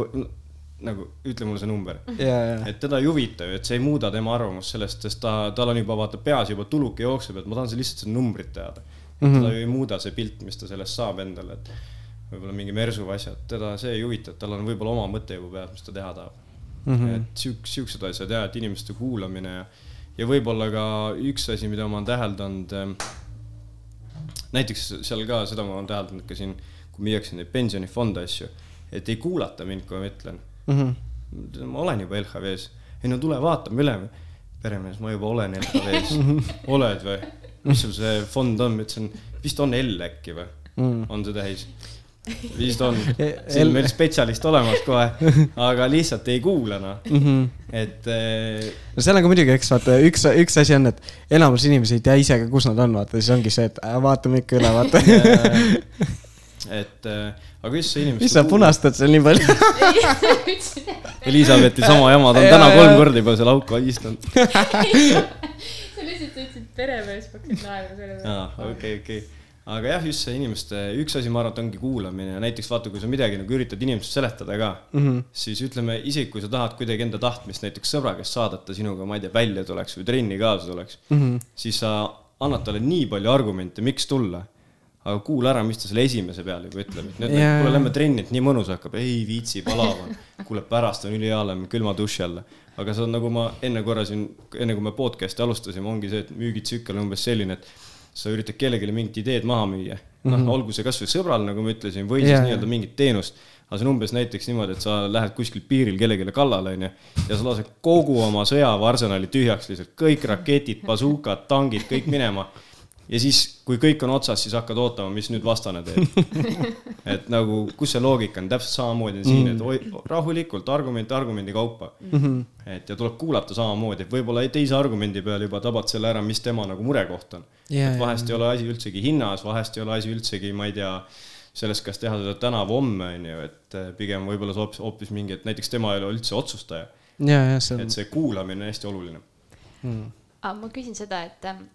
nagu ütle mulle see number yeah,. et teda ei huvita ju, et see ei muuda tema arvamust sellest, sest ta, tal on juba vaata peas juba tuluke jookseb, et ma tahan lihtsalt seda numbrit teada mm. -hmm. teda ju ei muuda see pilt, mis ta sellest saab endale, et võib-olla mingi mersu või asjad, teda see ei huvita, et tal on võib-olla oma mõte juba peas, mis ta teha tahab mm. -hmm. et siuk-, siuksed asjad ja, et inimeste kuulamine ja, ja võib-olla ka üks asi, mida ma olen täheldanud näiteks seal ka seda ma olen täheldanud ka siin, kui müüakse neid pensionifonde asju, et ei kuulata mind, kui ma ütlen mm. -hmm. ma olen juba LHV-s, ei no tule vaatame üle. peremees, ma juba olen LHV-s, oled või? mis sul see fond on, ma ütlesin, vist on L äkki või Mm. on see täis? vist on, E- siin L- on meil spetsialist olemas kohe, aga lihtsalt ei kuula noh, Mm -hmm. et eh, no seal on ka muidugi, eks vaata, üks, üks asi on, et enamus inimesi ei tea ise ka, kus nad on, vaata, siis ongi see, et äh, vaatame ikka üle, vaata. et eh, aga just see inimeste. mis sa punastad seal nii palju? Elizabethi sama jama, ta on täna kolm korda juba seal auku istunud. sa lihtsalt ütlesid peremees, ma hakkasin naerma selle peale. aa, okei, okei. aga jah, just see inimeste, üks asi, ma arvan, et ongi kuulamine ja näiteks vaata, kui sa midagi nagu üritad inimestele seletada ka mm, Mhm. -hmm. siis ütleme, isegi kui sa tahad kuidagi enda tahtmist näiteks sõbra käest saada, et ta sinuga, ma ei tea, välja tuleks või trenni kaasa tuleks mm, Mhm. -hmm. siis sa annad talle nii palju argumente, miks tulla. Aga kuula ära, mis ta selle esimese peale juba ütleb, et nüüd yeah., kuule, lähme trenni, et nii mõnus hakkab, ei viitsi, palav on. kuule, pärast on ülihea, lähme külma duši alla. aga see on nagu ma enne korra siin, enne kui me podcast'i alustasime, ongi see, et müügitsükkel on umbes selline, et sa üritad kellelegi mingit ideed maha müüa. noh mm -hmm., olgu see kasvõi sõbral, nagu ma ütlesin, või siis yeah, nii-öelda mingit teenust. aga see on umbes näiteks niimoodi, et sa lähed kuskil piiril kellelegi kallale, onju, ja sa lased kogu oma sõjaväearsenali tühjaks lihtsalt, kõik raketid, bazukad, tangid, kõik minema ja siis, kui kõik on otsas, siis hakkad ootama, mis nüüd vastane teeb. et nagu, kus see loogika on, täpselt samamoodi on siin, et oi, rahulikult, argument argumendi kaupa mm. -hmm. et ja tuleb kuulata samamoodi, et võib-olla teise argumendi peal juba tabad selle ära, mis tema nagu murekoht on. Jaa, et vahest ei ole asi üldsegi hinnas, vahest ei ole asi üldsegi, ma ei tea, selles, kas teha seda täna või homme, on ju, et eh, pigem võib-olla see hoopis, hoopis mingi, et näiteks tema ei ole üldse otsustaja. ja, ja see on et, see kuulamine on hästi oluline. aga ma küsin seda, et ähm,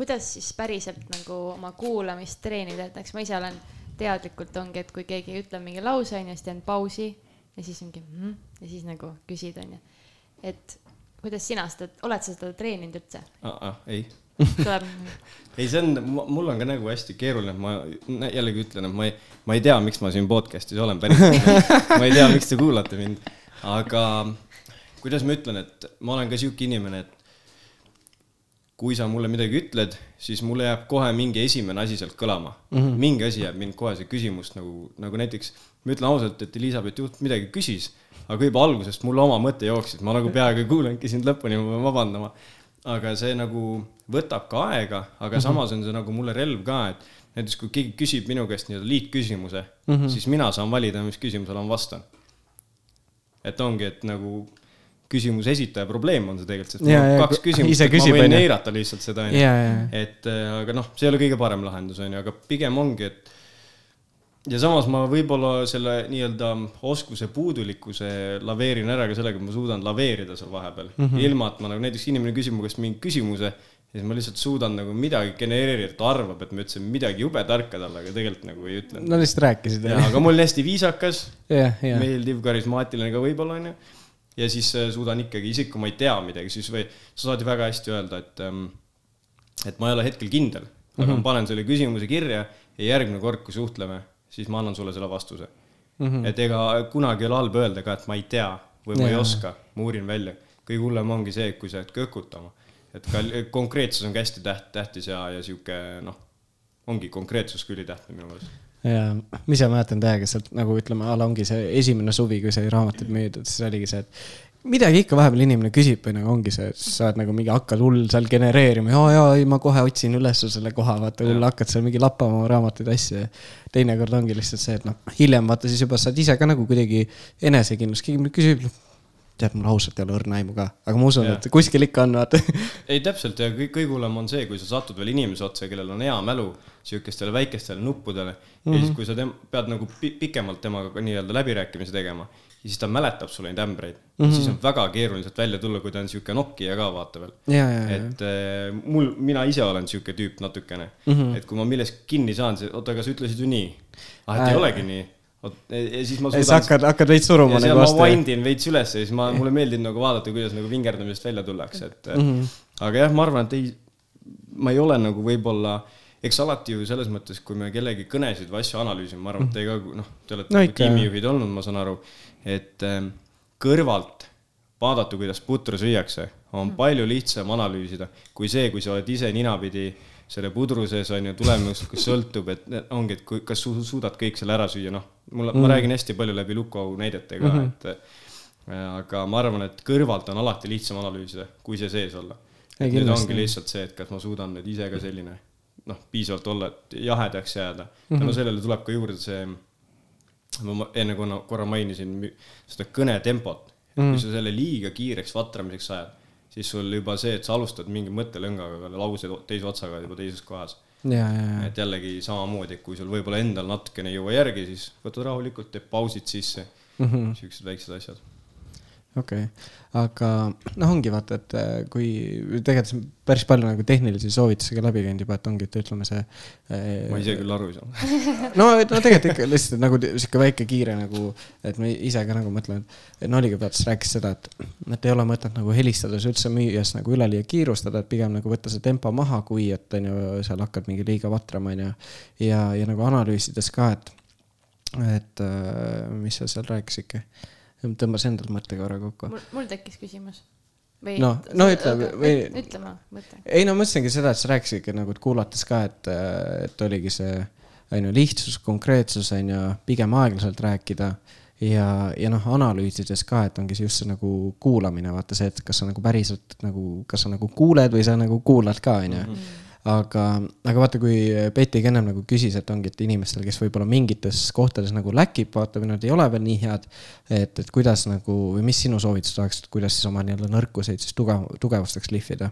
kuidas siis päriselt nagu oma kuulamist treenida, et näiteks ma ise olen teadlikult ongi, et kui keegi ütleb mingi lause onju, siis teen pausi ja siis mingi mm, ja siis nagu küsid onju, et kuidas sina seda, oled sa seda treeninud üldse? ei, tuleb, ei, see on, mul on ka nagu hästi keeruline, ma jällegi ütlen, et ma ei, ma ei tea, miks ma siin podcast'is olen päriselt. ma ei tea, miks te kuulate mind, aga kuidas ma ütlen, et ma olen ka sihuke inimene, et kui sa mulle midagi ütled, siis mulle jääb kohe mingi esimene asi sealt kõlama mm. -hmm. mingi asi jääb mind kohe see küsimus nagu, nagu näiteks ma ütlen ausalt, et Elizabeth Juht midagi küsis, aga juba algusest mulle oma mõte jooksis, ma nagu peaaegu ei kuulanudki sind lõpuni, ma pean vabandama. aga see nagu võtab ka aega, aga mm -hmm. samas on see nagu mulle relv ka, et näiteks kui keegi küsib minu käest nii-öelda liitküsimuse mm, -hmm. siis mina saan valida, mis küsimusele ma vastan. et ongi, et nagu küsimuse esitaja probleem on see tegelikult, sest mul Jaa, on kaks küsimust, et ma küsib, võin onju. eirata lihtsalt seda, onju ja, ja, et äh, aga noh, see ei ole kõige parem lahendus, on ju, aga pigem ongi, et ja samas ma võib-olla selle nii-öelda oskuse puudulikkuse laveerin ära ka sellega, et ma suudan laveerida seal vahepeal mm, -hmm. ilma et ma nagu näiteks inimene küsib mu käest mingi küsimuse ja siis ma lihtsalt suudan nagu midagi genereerida, ta arvab, et ma ütlesin midagi jube tarka talle, aga tegelikult nagu ei ütlenud. no lihtsalt rääkisid, ja, aga ma olin hästi viisakas, jah, jah, meeldiv, karismaatiline ka võib-olla onju. Ja siis äh, suudan ikkagi, isegi kui ma ei tea midagi, siis või sa saad ju väga hästi öelda, et ähm,, et ma ei ole hetkel kindel, aga mm -hmm. ma panen selle küsimuse kirja ja järgmine kord, kui suhtleme, siis ma annan sulle selle vastuse mm. -hmm. et ega kunagi ei ole halb öelda ka, et ma ei tea või ma ei Jaa. oska, ma uurin välja. kõige hullem ongi see, kui sa jääd kõkutama. et ka konkreetsus on ka hästi täht-, tähtis ja, ja sihuke noh, ongi konkreetsus ka ülitähtis minu meelest. Ja ma ise mäletan täiega sealt nagu ütleme, a la ongi see esimene suvi, kui sai raamatuid müüdud, siis oligi see, et midagi ikka vahepeal inimene küsib või nagu ongi see, sa oled nagu mingi hakkad hull seal genereerima, ja, ja ei, ma kohe otsin üles selle koha, vaata hull hakkad seal mingi lappama raamatuid, asju teinekord ongi lihtsalt see, et noh, hiljem vaata siis juba saad ise ka nagu kuidagi enesekindlust, keegi küsib, noh, tead, mul ausalt ei ole õrna aimu ka, aga ma usun, et kuskil ikka on, vaata. ei, täpselt ja kõik, kõige hullem on see, kui sa satud veel inimese otsa, kellel on hea mälu sihukestele väikestele nuppudele mm -hmm. ja siis, kui sa tem-, pead nagu pi pikemalt temaga nii-öelda läbirääkimisi tegema ja siis ta mäletab sulle neid ämbreid mm, -hmm. siis on väga keeruline sealt välja tulla, kui ta on sihuke nokkija ka vaata veel. et äh, mul, mina ise olen sihuke tüüp natukene mm, -hmm. et kui ma millestki kinni saan, oota, aga sa ütlesid ju nii. ah, et Äh. ei olegi nii. Ja siis ma suudan hakkad, hakkad veits suruma nagu ma vastu. wind in veits üles ja siis ma, mulle meeldib nagu vaadata, kuidas nagu vingerdamisest välja tullakse, et mm. Mhm. -hmm. aga jah, ma arvan, et ei, ma ei ole nagu võib-olla, eks alati ju selles mõttes, kui me kellegi kõnesid või asju analüüsime, ma arvan, et te ka, noh, te olete No ikka, tiimijuhid olnud, ma saan aru, et ähm, kõrvalt vaadata, kuidas putru süüakse, on palju lihtsam analüüsida kui see, kui sa oled ise ninapidi selle pudru sees on ju, tulemuslikkus sõltub, et ongi, et kui, kas sa suudad kõik selle ära süüa, noh. mul mm., ma räägin hästi palju läbi Luko näidetega mm, -hmm. et aga ma arvan, et kõrvalt on alati lihtsam analüüsida, kui see sees olla. nüüd ongi lihtsalt see, et kas ma suudan nüüd ise ka selline noh, piisavalt olla, et jahedaks jääda mm. -hmm. tänu sellele tuleb ka juurde see, ma enne korra mainisin seda kõnetempot mm. -hmm. kui sa selle liiga kiireks vatramiseks ajad, siis sul juba see, et sa alustad mingi mõttelõngaga, lause teise otsaga juba teises kohas. et jällegi samamoodi, kui sul võib-olla endal natukene ei jõua järgi, siis võtad rahulikult, teed pausid sisse mm -hmm., siuksed väiksed asjad okei okay., aga noh, ongi vaata, et äh, kui tegelikult päris palju nagu tehnilisi soovitusi ka läbi käinud juba, et ongi, et ütleme see. Äh, ma ise küll aru ei saa no, no tegelikult ikka lihtsalt nagu sihuke väike kiire nagu, et ma ise ka nagu mõtlen, et Noliga peatus rääkis seda, et, et ei ole mõtet nagu helistades üldse müües nagu üleliia kiirustada, et pigem nagu võtta see tempo maha, kui et on ju, seal hakkad mingi liiga vatrama, on ju. ja, ja nagu analüüsides ka, et, et äh, mis sa seal rääkisidki tõmbas endal mõtte korra kokku. mul tekkis küsimus. noh, no ütle või. ütle ma, mõtle. ei no mõtlesingi seda, et sa rääkisidki nagu, et kuulates ka, et, et oligi see on ju lihtsus, konkreetsus on ju, pigem aeglaselt rääkida ja, ja noh, analüüsides ka, et ongi see just see nagu kuulamine, vaata see, et kas sa nagu päriselt nagu, kas sa nagu kuuled või sa nagu kuulad ka, on ju mhm aga, aga vaata, kui Betty ka ennem nagu küsis, et ongi, et inimestel, kes võib-olla mingites kohtades nagu läkib, vaata, või nad ei ole veel nii head. et, et kuidas nagu või mis sinu soovitused oleks, et kuidas siis oma nii-öelda nõrkuseid siis tugev, tugevusteks lihvida?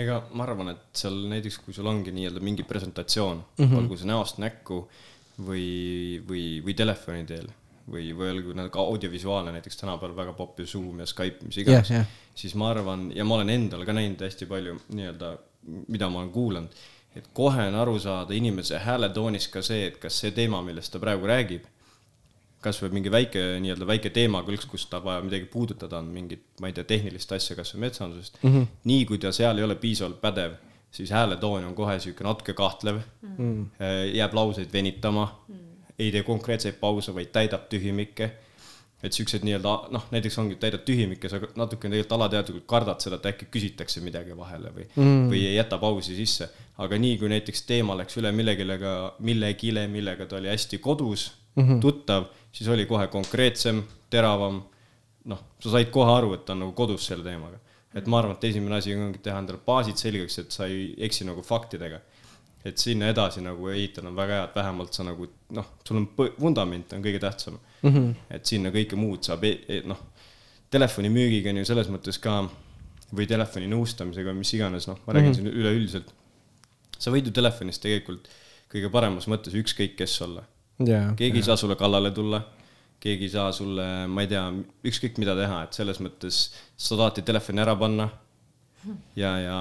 ega ma arvan, et seal näiteks, kui sul ongi nii-öelda mingi presentatsioon mm, -hmm. olgu see näost näkku või, või, või telefoni teel või, või olgu nagu audiovisuaalne, näiteks tänapäeval väga popp ju Zoom ja Skype, mis iganes yeah,, yeah. siis ma arvan ja ma olen endal ka näinud hästi palju nii-öelda mida ma olen kuulanud, et kohe on aru saada inimese hääletoonis ka see, et kas see teema, millest ta praegu räägib, kas või mingi väike, nii-öelda väike teemakõlks, kus ta vaja midagi puudutada on, mingit, ma ei tea, tehnilist asja, kas või metsandusest mm. -hmm. nii kui ta seal ei ole piisavalt pädev, siis hääletoon on kohe sihuke natuke kahtlev mm, -hmm. jääb lauseid venitama mm, -hmm. ei tee konkreetseid pause, vaid täidab tühimikke et siuksed nii-öelda noh, näiteks ongi, täidad tühimikke, sa natukene tegelikult alateadlikult kardad seda, et äkki küsitakse midagi vahele või mm., või ei jäta pausi sisse. aga nii kui näiteks teema läks üle millegilega, millegile, millega ta oli hästi kodus mm, -hmm. tuttav, siis oli kohe konkreetsem, teravam. noh, sa said kohe aru, et ta on nagu kodus selle teemaga. et ma arvan, et esimene asi ongi teha endale baasid selgeks, et sa ei eksi nagu faktidega et sinna edasi nagu ehitada on väga hea, et vähemalt sa nagu noh, sul on vundament on kõige tähtsam mm. -hmm. et sinna kõike muud saab e, e, noh, telefonimüügiga on ju selles mõttes ka või telefoni nõustamisega, mis iganes, noh, ma räägin mm -hmm. siin üleüldiselt. sa võid ju telefonis tegelikult kõige paremas mõttes ükskõik kes olla yeah,. keegi yeah. ei saa sulle kallale tulla, keegi ei saa sulle, ma ei tea, ükskõik mida teha, et selles mõttes sa tahad telefoni ära panna ja, ja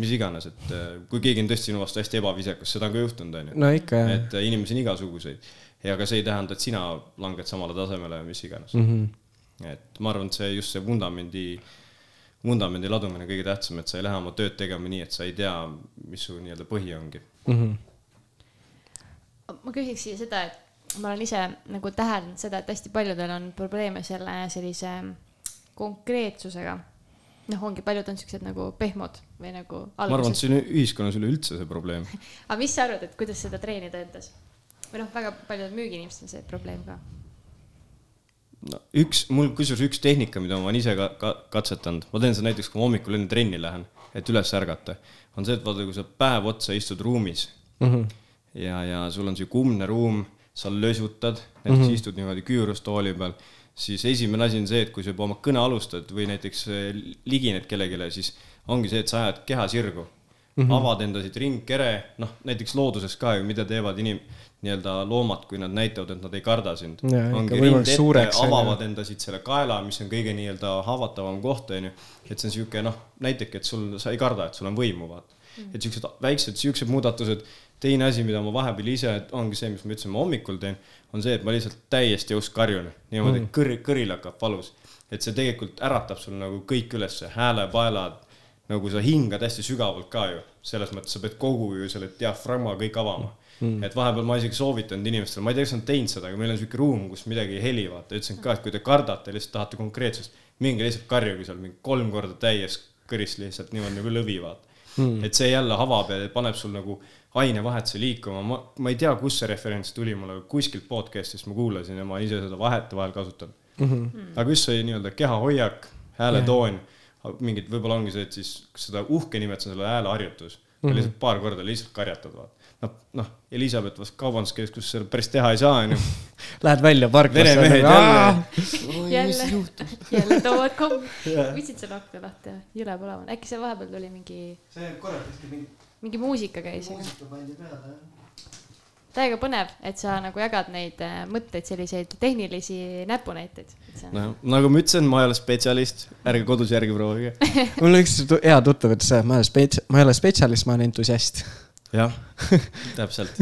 mis iganes, et äh, kui keegi on tõesti sinu vastu hästi ebaviisakas, seda on ka juhtunud, on ju. no ikka, jah. et äh, inimesi on igasuguseid ja ka see ei tähenda, et sina langed samale tasemele või mis iganes mm. -hmm. et ma arvan, et see just see vundamendi, vundamendi ladumine on kõige tähtsam, et sa ei lähe oma tööd tegema nii, et sa ei tea, mis su nii-öelda põhi ongi mm. -hmm. ma küsiks siia seda, et ma olen ise nagu täheldanud seda, et hästi paljudel on probleeme selle sellise konkreetsusega noh, ongi, paljud on siuksed nagu pehmod või nagu. ma arvan, et see on ühiskonnas üleüldse see probleem aga mis sa arvad, et kuidas seda treenida endas? Või noh, väga paljudel müügiinimestel on see probleem ka. no üks, mul kusjuures üks tehnika, mida ma olen ise ka, ka katsetanud, ma teen seda näiteks, kui ma hommikul enne trenni lähen, et üles ärgata, on see, et vaata, kui sa päev otsa istud ruumis mm -hmm. ja, ja sul on sihuke umbne ruum, sa lösutad, näiteks mm -hmm. istud niimoodi küürustooli peal siis esimene asi on see, et kui sa juba oma kõne alustad või näiteks eh, ligined kellelegi, siis ongi see, et sa ajad keha sirgu mm. -hmm. avad endasid ringkere, noh, näiteks looduses ka ju, mida teevad inim-, nii-öelda loomad, kui nad näitavad, et nad ei karda sind. ongi rind ette, avavad endasid selle kaela, mis on kõige nii-öelda haavatavam koht, on ju. et see on sihuke noh, näiteks, et sul, sa ei karda, et sul on võimu, vaata mm. -hmm. et siuksed väiksed, siuksed muudatused teine asi, mida ma vahepeal ise, ongi see, mis ma ütlesin, ma hommikul teen, on see, et ma lihtsalt täiesti õusk karjun niimoodi mm., kõri, kõril hakkab valus. et see tegelikult äratab sul nagu kõik ülesse, häälepaelad, nagu sa hingad hästi sügavalt ka ju, selles mõttes sa pead kogu ju selle diafragma kõik avama. Mm.. et vahepeal ma isegi soovitanud inimestele, ma ei tea, kas nad teinud seda, aga meil on sihuke ruum, kus midagi ei heli, vaata, ütlesin ka, et kui te kardate, lihtsalt tahate konkreetsust, minge lihtsalt karjuge seal mingi kolm korda täies kõrist lihtsalt niimoodi nagu lõvi, vaata. Mm.. et see jälle avab ja paneb sul nagu ainevahetuse liikuma, ma, ma ei tea, kust see referents tuli mulle, kuskilt podcast'ist ma kuulasin ja ma ise seda vahetevahel kasutan. Mm. -hmm. aga just see nii-öelda kehahoiak, hääletoon yeah., mingid, võib-olla ongi see, et siis seda uhke nimetasin selle hääleharjutus mm. -hmm. lihtsalt paar korda lihtsalt karjatad, vaata noh, noh, Elizabeth vast kaubanduskeskus seal päris teha ei saa, onju. Lähed välja parklasse. veremehed jälle. jälle, jälle toovad kommi. võtsid selle akna lahti ja jõle põlema, äkki seal vahepeal tuli mingi. see korra vist mingi. mingi muusika käis. muusika pandi peale, jah. Täiega põnev, et sa nagu jagad neid äh, mõtteid, selliseid tehnilisi näpunäiteid. no nagu ma ütlesin, ma ei ole spetsialist, ärge kodus järgi proovige. Mul üks hea tuttav ütles, et ma ei ole spets-, ma ei ole spetsialist, ma olen entusiast. Jah, täpselt.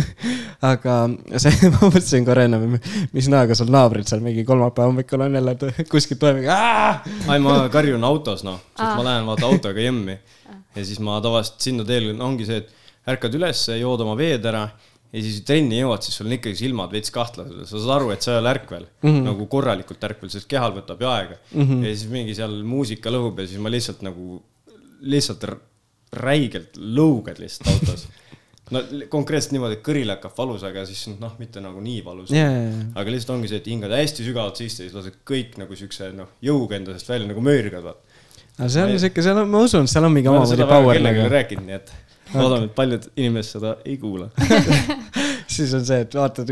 Aga see, ma mõtlesin korra ennem, mis näoga sul naabrid seal mingi kolmapäeva hommikul on jälle kuskilt toimub. ai, ma karjun autos, noh, sest ma lähen vaata autoga jemmi ja siis ma tavaliselt sinna teel ongi see, et ärkad üles, jood oma veed ära ja siis trenni jõuad, siis sul on ikkagi silmad veits kahtlased, sa saad aru, et sa ei ole ärkvel mm, -hmm. nagu korralikult ärkvel, sest kehal võtab ju aega mm. -hmm. ja siis mingi seal muusika lõhub ja siis ma lihtsalt nagu, lihtsalt räigelt lõugad lihtsalt autos no konkreetselt niimoodi, et kõril hakkab valus, aga siis noh, mitte nagu nii valus yeah,. Yeah, yeah. aga lihtsalt ongi see, et hingad hästi sügavalt sisse ja siis lased kõik nagu siukse noh, jõuga enda seest välja nagu möörgad, vaat. no see on siuke, seal on, ma usun, seal on mingi omamoodi power. kellelegi rääkinud, nii et loodame, et paljud inimesed seda ei kuula siis on see, et vaatad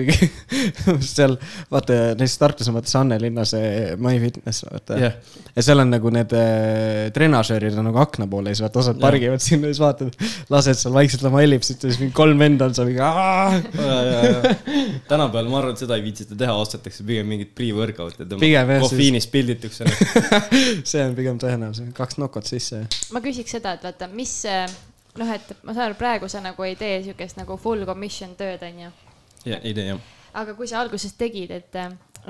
seal, vaata näiteks Tartus on vaata Sanne linna see MyFitness, vaata yeah.. ja seal on nagu need äh, trenažöörid on nagu akna poole ja siis vaata osad yeah. pargivad sinna ja siis vaatad, lased seal vaikselt oma ellipsit ja siis mingi kolm venda on seal mingi. tänapäeval ma arvan, et seda ei viitsita teha, ostetakse pigem mingit tõmbab kofeiinist pilditakse see on pigem tõenäoline, kaks nokot sisse. ma küsiks seda, et vaata, mis noh, et ma saan aru, praegu sa nagu ei tee siukest nagu full commission tööd, onju. ja ei tee jah. aga kui sa alguses tegid, et,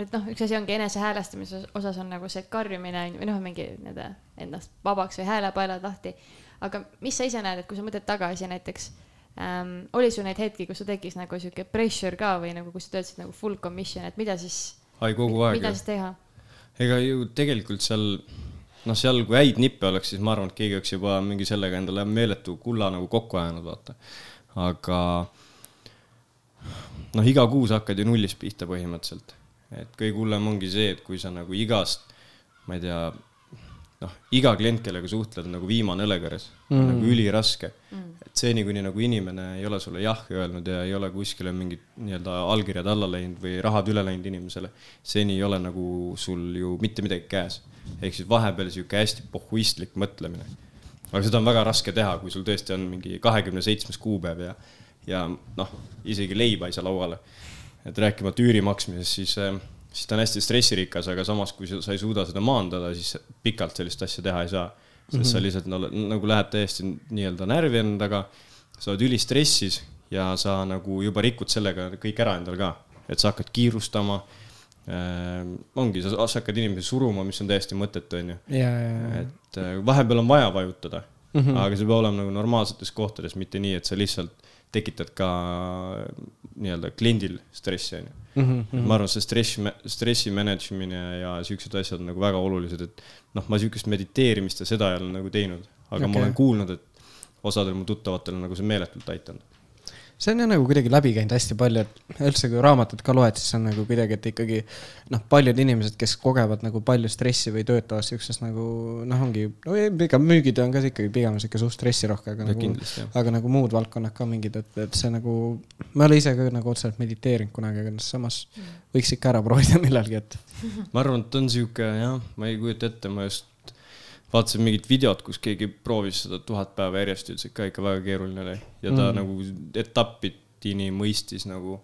et noh, üks asi ongi enesehäälestamise osas on nagu see karjumine on ju, või noh, mingi nii-öelda ennast vabaks või häälepaelad lahti. aga mis sa ise näed, et kui sa mõtled tagasi näiteks ähm,, oli sul neid hetki, kus sul tekkis nagu sihuke pressure ka või nagu, kui sa töötasid nagu full commission, et mida siis. ai, kogu aeg. mida siis teha? ega ju tegelikult seal noh, seal kui häid nippe oleks, siis ma arvan, et keegi oleks juba mingi sellega endale meeletu kulla nagu kokku ajanud, vaata. aga noh, iga kuu sa hakkad ju nullist pihta põhimõtteliselt. et kõige hullem ongi see, et kui sa nagu igast, ma ei tea, noh, iga klient, kellega suhtled, on nagu viimane õlekõres mm., nagu üliraske mm.. et seni, kuni nagu inimene ei ole sulle jah öelnud ja ei ole kuskile mingid nii-öelda allkirjad alla läinud või rahad üle läinud inimesele, seni ei ole nagu sul ju mitte midagi käes ehk siis vahepeal sihuke hästi pohhuistlik mõtlemine. aga seda on väga raske teha, kui sul tõesti on mingi kahekümne seitsmes kuupäev ja, ja noh, isegi leiba ei saa lauale. et rääkimata üüri maksmisest, siis, äh, siis ta on hästi stressirikas, aga samas, kui sa ei suuda seda maandada, siis pikalt sellist asja teha ei saa. sest mm -hmm. sa lihtsalt no, nagu lähed täiesti nii-öelda närvi endaga, sa oled ülistressis ja sa nagu juba rikud sellega kõik ära endal ka, et sa hakkad kiirustama äh, ongi, sa, sa hakkad inimesi suruma, mis on täiesti mõttetu, onju. et äh, vahepeal on vaja vajutada mm, -hmm. aga see peab olema nagu normaalsetes kohtades, mitte nii, et sa lihtsalt tekitad ka nii-öelda kliendil stressi, onju. Mhm, ma arvan, see stress, stressi manage imine ja siuksed asjad on nagu väga olulised, et noh, ma siukest mediteerimist ja seda ei ole nagu teinud, aga okay. ma olen kuulnud, et osadel mu tuttavatel on nagu see meeletult aidanud see on jah nagu kuidagi läbi käinud hästi palju, et üldse kui raamatut ka loed, siis on nagu kuidagi, et ikkagi noh, paljud inimesed, kes kogevad nagu palju stressi või töötavad siukses nagu noh, ongi, no pigem müügitöö on ka ikkagi pigem sihuke suht stressirohke, aga nagu, aga nagu muud valdkonnad ka mingid, et, et see nagu, ma ei ole ise ka nagu otseselt mediteerinud kunagi, aga samas võiks ikka ära proovida millalgi, et. ma arvan, et on sihuke jah, ma ei kujuta ette, ma just vaatasin mingit videot, kus keegi proovis seda tuhat päeva järjest, ütles, et ka ikka väga keeruline oli. ja ta mm. nagu etappideni mõistis nagu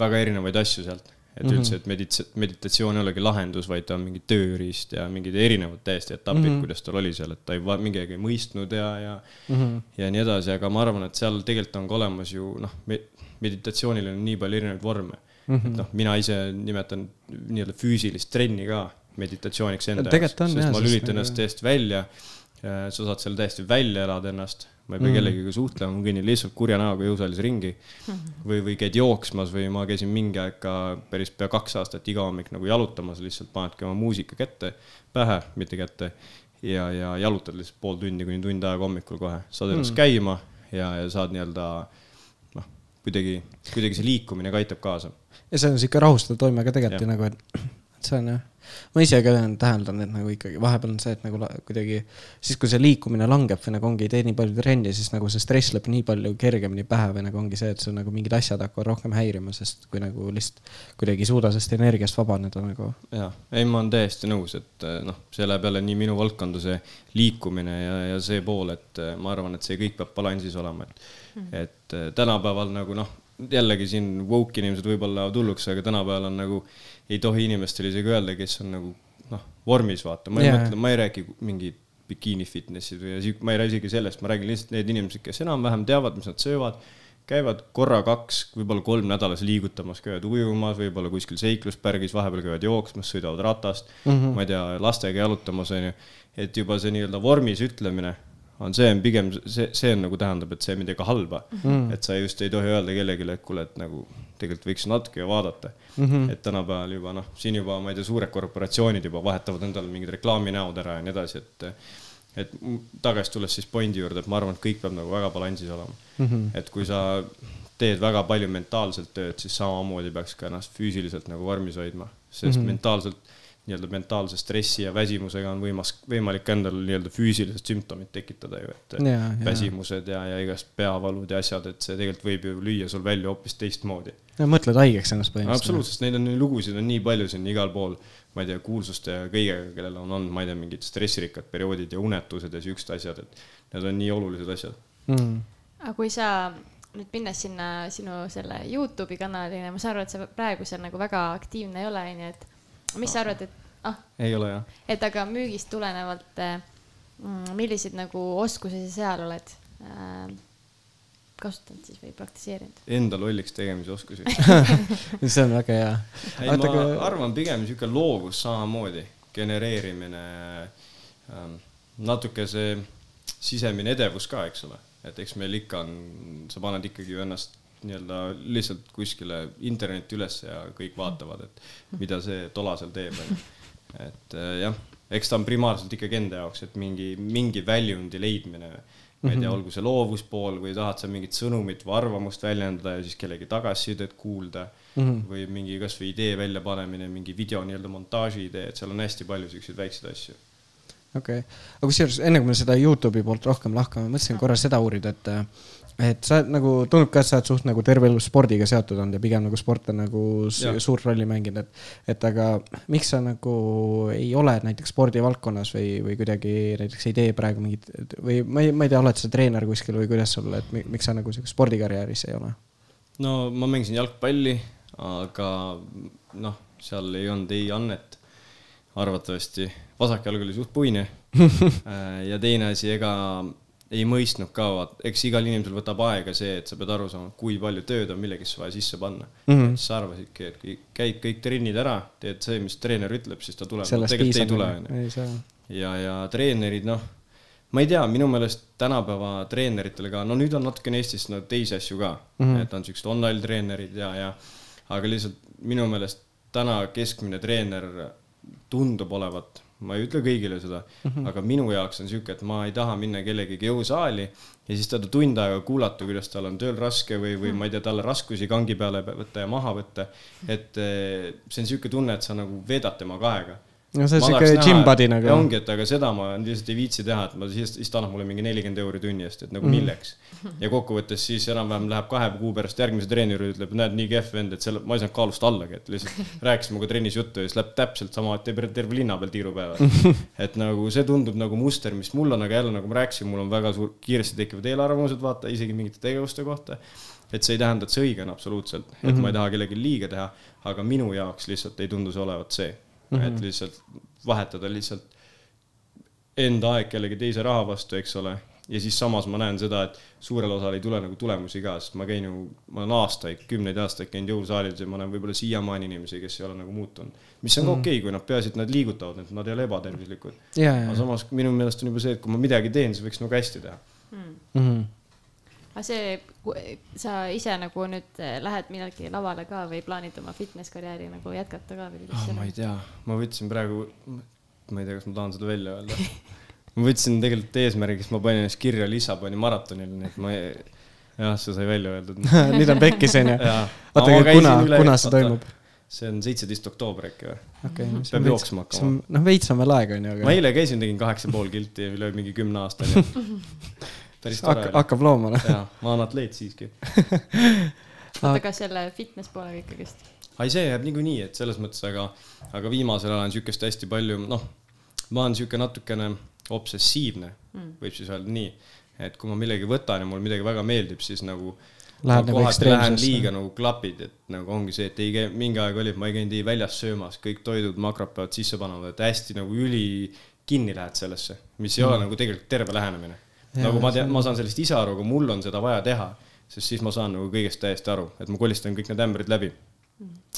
väga erinevaid asju sealt. et mm -hmm. üldse, et medits-, meditatsioon ei olegi lahendus, vaid ta on mingi tööriist ja mingid erinevad täiesti etapid mm, -hmm. kuidas tal oli seal, et ta ei, midagi ei mõistnud ja, ja mm, -hmm. ja nii edasi, aga ma arvan, et seal tegelikult on ka olemas ju noh me,, meditatsioonil on nii palju erinevaid vorme mm. -hmm. et noh, mina ise nimetan nii-öelda füüsilist trenni ka meditatsiooniks enda jaoks, sest ma lülitan ennast täiesti välja. sa saad seal täiesti välja elada ennast, ma ei pea mm. kellegagi suhtlema, ma kõnnin lihtsalt kurja näoga jõusaalis ringi. või, või käid jooksmas või ma käisin mingi aeg ka päris pea kaks aastat iga hommik nagu jalutamas, lihtsalt panedki oma muusika kätte, pähe, mitte kätte ja, ja jalutad lihtsalt pool tundi kuni tund aega hommikul kohe, saad ennast mm. käima ja, ja saad nii-öelda noh, kuidagi, kuidagi see liikumine ka aitab kaasa. ja see on sihuke rahustav toime ka tegelikult Jah. ju nagu, et et see on jah, ma ise ka olen täheldanud, et nagu ikkagi vahepeal on see, et nagu kuidagi siis, kui see liikumine langeb või nagu ongi, ei tee nii palju trenni, siis nagu see stress läheb nii palju kergemini pähe või nagu ongi see, et sul nagu mingid asjad hakkavad rohkem häirima, sest kui nagu lihtsalt kuidagi ei suuda sellest energiast vabaneda nagu. jaa, ei, ma olen täiesti nõus, et eh, noh, see läheb jälle nii minu valdkonda, see liikumine ja, ja see pool, et eh, ma arvan, et see kõik peab balansis olema, et mm, et eh, tänapäeval nagu noh, jällegi siin woke inimesed võib-olla lähevad hulluks, aga tänapäeval on nagu, ei tohi inimestele isegi öelda, kes on nagu noh, vormis vaata, ma ei yeah. mõtle, ma ei räägi mingit bikiini fitnessi või ma ei räägi isegi sellest, ma räägin lihtsalt need inimesed, kes enam-vähem teavad, mis nad söövad käivad korra-kaks, võib-olla kolm nädalas liigutamas, käivad ujumas, võib-olla kuskil seikluspärgis, vahepeal käivad jooksmas, sõidavad ratast mm, -hmm. ma ei tea, lastega jalutamas, onju. et juba see nii-öelda vormis ütlemine on see on pigem see, see on nagu tähendab, et see midagi halba mm. -hmm. et sa just ei tohi öelda kellelegi, et kuule, et nagu tegelikult võiks natuke vaadata mm. -hmm. et tänapäeval juba noh, siin juba ma ei tea, suured korporatsioonid juba vahetavad endale mingid reklaaminäod ära ja nii edasi, et et tagasi tulles siis pointi juurde, et ma arvan, et kõik peab nagu väga balansis olema mm. -hmm. et kui sa teed väga palju mentaalselt tööd, siis samamoodi peaks ka ennast füüsiliselt nagu vormis hoidma, sest mm -hmm. mentaalselt nii-öelda mentaalse stressi ja väsimusega on võimas, võimalik endal nii-öelda füüsilised sümptomid tekitada ju, et Jaa, jaa. väsimused ja, ja igast peavalud ja asjad, et see tegelikult võib ju lüüa sul välja hoopis teistmoodi. no mõtled haigeks ennast põhimõtteliselt. absoluutselt, neid on lugusid on nii palju siin igal pool, ma ei tea, kuulsuste ja kõigega, kellel on olnud, ma ei tea, mingid stressirikkad perioodid ja unetused ja siuksed asjad, et need on nii olulised asjad. mm.. aga kui sa nüüd minnes sinna sinu selle Youtube'i kanalile, ma saan aru, et sa praegu seal nagu väga aktiivne ei ole, onju, et mis sa arvad, et ah, ei ole jah? et aga müügist tulenevalt eh, mm, milliseid nagu oskusi sa seal oled äh, kasutanud siis või praktiseerinud? Enda lolliks tegemise oskusi. see on väga hea. ei, ma aga... arvan pigem sihuke loovus samamoodi, genereerimine ähm,, natuke see sisemine edevus ka, eks ole, et eks meil ikka on, sa paned ikkagi ju ennast nii-öelda lihtsalt kuskile internetti ülesse ja kõik vaatavad, et mida see tola seal teeb, onju. et äh, jah, eks ta on primaarselt ikkagi enda jaoks, et mingi, mingi väljundi leidmine, ma ei tea, olgu see loovuspool või tahad sa mingit sõnumit või arvamust väljendada ja siis kellegi tagasisidet kuulda mm -hmm. või mingi kasvõi idee väljapanemine, mingi video nii-öelda montaaži idee, et seal on hästi palju siukseid väikseid asju. okei okay., aga kusjuures enne kui me seda Youtube'i poolt rohkem lahkame, mõtlesin korra seda uurida, et, et sa oled nagu tundub ka, et sa oled suht nagu terve elu spordiga seotud olnud ja pigem nagu sport on nagu suurt rolli mänginud, et, et aga miks sa nagu ei ole näiteks spordivaldkonnas või, või kuidagi näiteks ei tee praegu mingit või ma ei, ma ei tea, oled sa treener kuskil või kuidas sul, et mi- miks sa nagu siukses spordikarjääris ei ole? no ma mängisin jalgpalli, aga noh, seal ei olnud ei annet, arvatavasti. vasak jalg oli suht puine. ja teine asi, ega ei mõistnud ka, vaat eks igal inimesel võtab aega see, et sa pead aru saama, kui palju tööd on millegisse vaja sisse panna mm. -hmm. sa arvasidki, et kui käid kõik trennid ära, teed see, mis treener ütleb, siis ta tuleb. tegelikult ei tule, onju ja, ja treenerid, noh, ma ei tea, minu meelest tänapäeva treeneritele ka, no nüüd on natukene Eestis no, teisi asju ka mm, -hmm. et on siuksed online treenerid ja, ja aga lihtsalt minu meelest täna keskmine treener tundub olevat, ma ei ütle kõigile seda mm, -hmm. aga minu jaoks on sihuke, et ma ei taha minna kellegagi jõusaali ja siis teda tund aega kuulata, kuidas tal on tööl raske või, või ma ei tea, talle raskusi kangi peale võtta ja maha võtta. et eh, see on sihuke tunne, et sa nagu veedad temaga aega no see on siuke gym buddy nagu ongi, et aga seda ma lihtsalt ei viitsi teha, et ma siis, siis ta annab mulle mingi nelikümmend euri tunni eest, et nagu mm. milleks. ja kokkuvõttes siis enam-vähem läheb kahe kuu pärast järgmise treeneri ütleb, näed, nii kehv vend, et selle, ma ei saanud kaalust allagi, et lihtsalt rääkis minuga trennis juttu ja siis läheb täpselt sama, teeb terve linna peal tiirupäeva. et nagu see tundub nagu muster, mis mul on, aga jälle nagu ma rääkisin, mul on väga suur, kiiresti tekivad eelarvamused, vaata isegi mingite tegevuste kohta. et see ei tähenda, et see õige on absoluutselt, et mm -hmm. ma ei taha kellelegi liiga teha, aga minu jaoks lihtsalt ei tundu see olevat see mm, -hmm. et lihtsalt vahetada lihtsalt enda aeg kellegi teise raha vastu, eks ole. ja siis samas ma näen seda, et suurel osal ei tule nagu tulemusi ka, sest ma käin ju, ma olen aastaid, kümneid aastaid käinud jõusaalides ja ma näen võib-olla siiamaani inimesi, kes ei ole nagu muutunud. mis on ka okei okay,, kui nad peaasi, et nad liigutavad, et nad ei ole ebatervislikud. ja, aga samas minu meelest on juba see, et kui ma midagi teen, siis võiks nagu hästi teha. Mhm. Aga see, sa ise nagu nüüd eh, lähed millalgi lavale ka või plaanid oma fitness karjääri nagu jätkata ka või kuidas oh, see ma ei tea, ma võtsin praegu, ma ei tea, kas ma tahan seda välja öelda. ma võtsin tegelikult eesmärgiks, ma panin ennast kirja Lissaboni maratonil, nii et ma ei... jah, see sai välja öeldud nüüd on pekkis onju. Oota, Aga ma kuna, kuna see toimub? see on seitseteist oktoober äkki või? okei okay,, Peab jooksma hakkama.. noh, veits on veel aega onju, ma aga eile käisin, tegin kaheksa pool kilti üle mingi kümne aasta, nii et päris tore hakka, oli. hakkab looma noh. jaa, ma olen atleet siiski. oota, aga selle fitness poolega ikkagist. ai, see jääb niikuinii, et selles mõttes, aga, aga viimasel ajal on siukest hästi palju, noh, ma olen siuke natukene obsessiivne mm., võib siis öelda nii, et kui ma millegi võtan ja mulle midagi väga meeldib, siis nagu Lähed nagu kohati lähen ekstreemsesse. liiga nagu klapid, et nagu ongi see, et ei käi, mingi aeg oli, et ma ei käinud ei väljas söömas, kõik toidud, makrod peavad sisse panema, et hästi nagu üli kinni lähed sellesse, mis ei mm. ole nagu tegelikult terve lähenemine. Nagu ma tean, on- ma saan sellest ise aru, aga mul on seda vaja teha, sest siis ma saan nagu kõigest täiesti aru, et ma kolistan kõik need ämbrid läbi.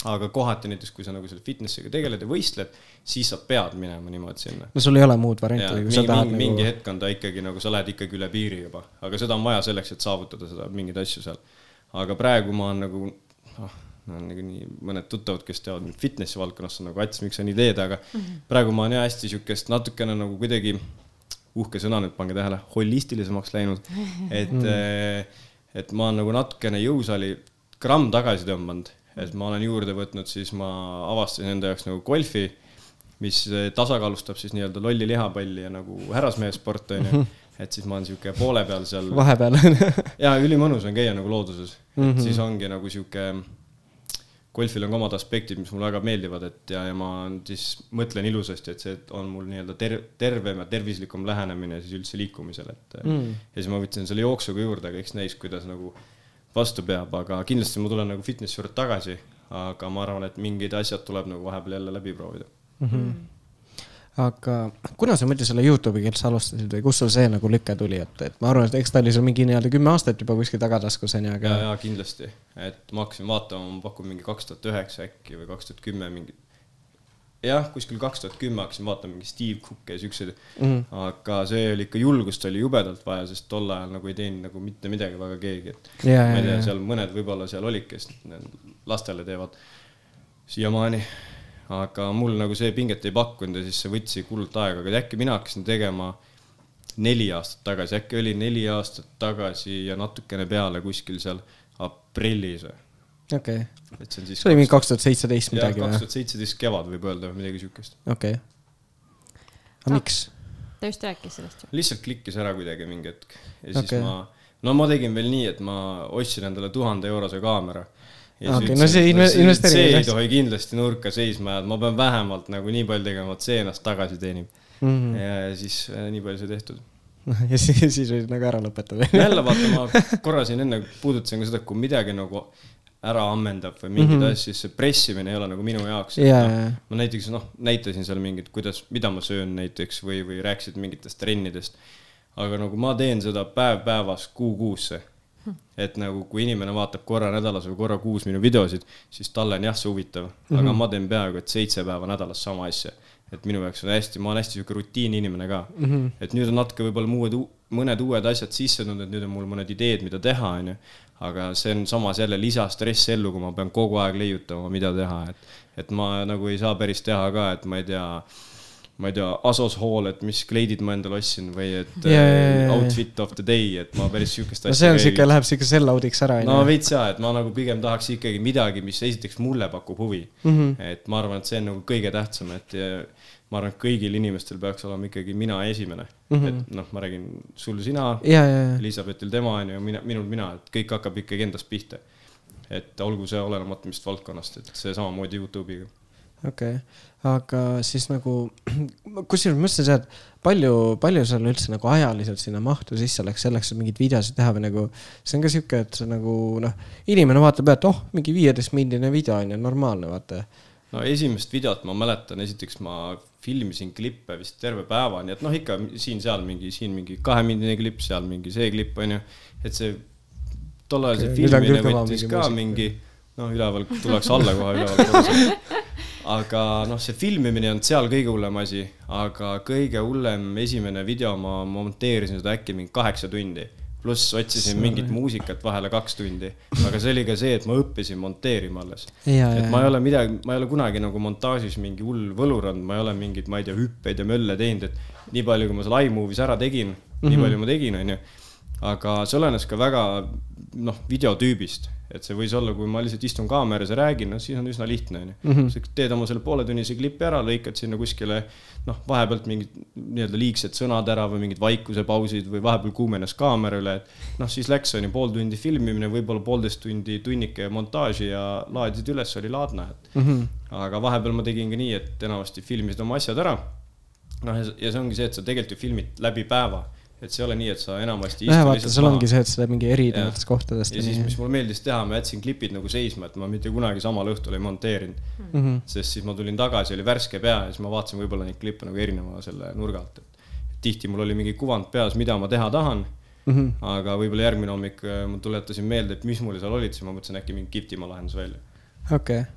aga kohati näiteks, kui sa nagu selle fitness'iga tegeled ja võistled, siis sa pead minema niimoodi sinna. no sul ei ole muud varianti, mingi, tahad mingi, nagu mingi hetk on ta ikkagi nagu sa lähed ikkagi üle piiri juba, aga seda on vaja selleks, et saavutada seda mingeid asju seal. aga praegu ma olen nagu noh, no on niikuinii mõned tuttavad, kes teavad mind fitnessi valdkonnast, on nagu Ats, miks sa nii teed, aga mm -hmm. praegu ma olen jah hästi siukest natukene nagu kuidagi uhke sõna nüüd, pange tähele, holistilisemaks läinud. et mm., et ma olen nagu natukene jõusaali gramm tagasi tõmmanud, et ma olen juurde võtnud, siis ma avastasin enda jaoks nagu golfi, mis eh, tasakaalustab siis nii-öelda lolli lihapalli ja nagu härrasmehe sport onju. et siis ma olen sihuke poole peal seal vahepeal ja ülimõnus on käia nagu looduses mm, Mhm. -hmm. siis ongi nagu sihuke, golfil on ka omad aspektid, mis mulle väga meeldivad, et ja, ja ma siis mõtlen ilusasti, et see on mul nii-öelda ter-, tervem ja tervislikum lähenemine siis üldse liikumisele, et mm.. ja siis ma võtsin selle jooksuga juurde, aga eks näis, kuidas nagu vastu peab, aga kindlasti ma tulen nagu fitnessi juurde tagasi, aga ma arvan, et mingid asjad tuleb nagu vahepeal jälle läbi proovida. Aga kuna sa muidu selle Youtube'iga üldse alustasid või kust sul see nagu lüke tuli, et, et ma arvan, et eks ta oli sul mingi nii-öelda kümme aastat juba kuskil tagataskus onju, ja aga, ja kindlasti, et ma hakkasin vaatama, ma pakun mingi kaks tuhat üheksa äkki või kaks tuhat kümme mingi. jah, kuskil kaks tuhat kümme hakkasin vaatama mingi Steve Cook'i ja siukseid mm, -hmm. aga see oli ikka julgust oli jubedalt vaja, sest tol ajal nagu ei teinud nagu mitte midagi väga keegi, et ja, ma ja, ei tea, ja, seal mõned võib-olla seal olid, kes lastele teevad siiamaani. Aga mul nagu see pinget ei pakkunud ja siis see võttis hullult aega, aga äkki mina hakkasin tegema neli aastat tagasi, äkki oli neli aastat tagasi ja natukene peale kuskil seal aprillis või, okei. et see on siis see oli mingi kaks tuhat seitseteist midagi kaks või? tuhat seitseteist kevad võib öelda või midagi siukest. okei. aga miks? ta just rääkis sellest ju. lihtsalt klikkis ära kuidagi mingi hetk ja siis okay. ma, no ma tegin veel nii, et ma ostsin endale tuhande eurose kaamera. Okei, no see inve- investeering see ei tohi kindlasti nurka seisma jääda, ma pean vähemalt nagu nii palju tegema, et see ennast tagasi teenib mm. -hmm. ja, ja siis äh, nii palju sai tehtud. ja siis, siis võid nagu ära lõpetada. jälle vaata, ma korra siin enne puudutasin ka seda, kui midagi nagu ära ammendab või mingit mm -hmm. asja, siis see pressimine ei ole nagu minu jaoks. Ja, ja, ma näiteks noh, näitasin seal mingit, kuidas, mida ma söön näiteks või, või rääkisid mingitest trennidest. aga nagu ma teen seda päev päevas, kuu kuusse. Et nagu, kui inimene vaatab korra nädalas või korra kuus minu videosid, siis talle on jah, see huvitav mm, -hmm. aga ma teen peaaegu et seitse päeva nädalas sama asja. et minu jaoks on hästi, ma olen hästi sihuke rutiini inimene ka mm. -hmm. et nüüd on natuke võib-olla muud, mõned uued asjad sisse tulnud, et nüüd on mul mõned ideed, mida teha, onju. aga see on samas jälle lisastress ellu, kui ma pean kogu aeg leiutama, mida teha, et, et ma nagu ei saa päris teha ka, et ma ei tea ma ei tea, Asos Hall, et mis kleidid ma endale ostsin või et ja, äh, ja. outfit of the day, et ma päris sihukest no see on siuke, läheb siuke sell-out'iks ära no veits jaa, et ma nagu pigem tahaks ikkagi midagi, mis esiteks mulle pakub huvi mm. -hmm. et ma arvan, et see on nagu kõige tähtsam, et ma arvan, et kõigil inimestel peaks olema ikkagi mina esimene mm. -hmm. et noh, ma räägin sul sina, ja, ja, Elizabethil tema on ju, mina, minul mina, et kõik hakkab ikkagi endast pihta. et olgu see olenemata mis valdkonnast, et see samamoodi Youtube'iga. okei okay., aga siis nagu, kusjuures ma mõtlesin seda, et palju, palju sul üldse nagu ajaliselt sinna mahtu sisse läks selleks, et mingeid videosid teha või nagu. see on ka sihuke, et see nagu noh, inimene vaatab, et oh, mingi viieteistmindine video on ju normaalne, vaata. no esimest videot ma mäletan, esiteks ma filmisin klippe vist terve päeva, nii et noh, ikka siin-seal mingi, siin mingi kahemindine klipp, seal mingi see klipp onju, et see tol ajal see on filmimine võttis mingi ka muusika. mingi, noh, üleval tullakse alla kohe üleval. aga noh, see filmimine on seal kõige hullem asi, aga kõige hullem esimene video ma monteerisin seda äkki mingi kaheksa tundi. pluss otsisin mingit muusikat vahele kaks tundi. aga see oli ka see, et ma õppisin monteerima alles. et ma ei ole midagi, ma ei ole kunagi nagu montaažis mingi hull võlur olnud, ma ei ole mingeid, ma ei tea, hüppeid ja mölle teinud, et nii palju, kui ma seal iMovie's ära tegin mm, -hmm. nii mhm. palju ma tegin, onju. aga see olenes ka väga, noh, videotüübist et see võis olla, kui ma lihtsalt istun kaameras ja räägin, noh siis on üsna lihtne, onju. Mhm. sa teed oma selle pooletunnise klipi ära, lõikad sinna kuskile noh, vahepealt mingid nii-öelda liigsed sõnad ära või mingid vaikusepausid või vahepeal kuumenes kaamera üle, et noh, siis läks, onju, pool tundi filmimine, võib-olla poolteist tundi tunnike montaaži ja laadisid üles, oli laadne, et mm. -hmm. aga vahepeal ma tegin ka nii, et enamasti filmisid oma asjad ära. noh, ja see ongi see, et sa tegelikult ju filmid läbi päeva et see ei ole nii, et sa enamasti jah, vaata, sul ongi see, et sa teed mingi erinevatest kohtadest. ja siis, mis mulle meeldis teha, ma jätsin klipid nagu seisma, et ma mitte kunagi samal õhtul ei monteerinud mm. -hmm. sest siis ma tulin tagasi, oli värske pea ja siis ma vaatasin võib-olla neid klippe nagu erineva selle nurga alt, et tihti mul oli mingi kuvand peas, mida ma teha tahan mm. -hmm. aga võib-olla järgmine hommik äh, ma tuletasin meelde, et mis mul seal olid, siis ma mõtlesin äkki mingi kihvtima lahendus välja. okei okay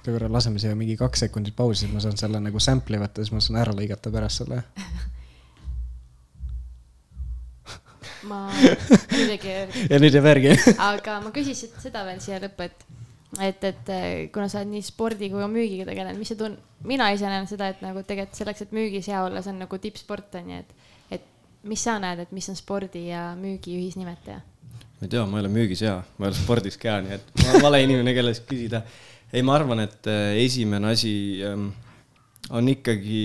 korra laseme siia mingi kaks sekundit pausi, siis ma saan selle nagu sample'i võtta, siis ma saan ära lõigata pärast selle ma keera. ja nüüd jääb järgi aga ma küsisin seda veel siia lõppu, et, et, et kuna sa oled nii spordi kui ka müügiga tegelenud, mis sa tun-, mina ise näen seda, et nagu tegelikult selleks, et müügis hea olla, see on nagu tippsport on ju, et, et mis sa näed, et mis on spordi ja müügi ühisnimetaja? ma ei tea, ma ei ole müügis hea, ma ei ole spordis ka nii et ma olen vale inimene, kelle käest küsida. ei, ma arvan, et äh, esimene asi ähm, on ikkagi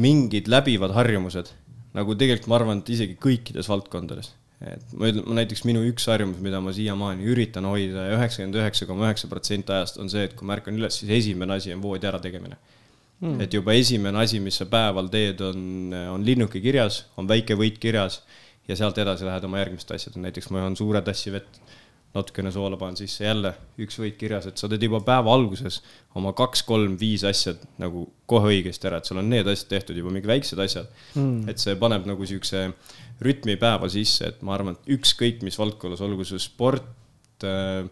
mingid läbivad harjumused nagu tegelikult ma arvan, et isegi kõikides valdkondades. et ma ütlen, näiteks minu üks harjumus, mida ma siiamaani üritan hoida ja üheksakümmend üheksa koma üheksa protsenti ajast on see, et kui ma ärkan üles, siis esimene asi on voodi ärategemine. Mm.. et juba esimene asi, mis sa päeval teed, on, on linnuke kirjas, on väike võit kirjas ja sealt edasi lähed oma järgmiste asjadega, näiteks ma joon suure tassi vett natukene soola panen sisse, jälle üks võit kirjas, et sa teed juba päeva alguses oma kaks-kolm-viis asja nagu kohe õigesti ära, et sul on need asjad tehtud juba, mingi väiksed asjad mm.. et see paneb nagu siukse rütmi päeva sisse, et ma arvan, et ükskõik mis valdkonnas, olgu see sport, äh,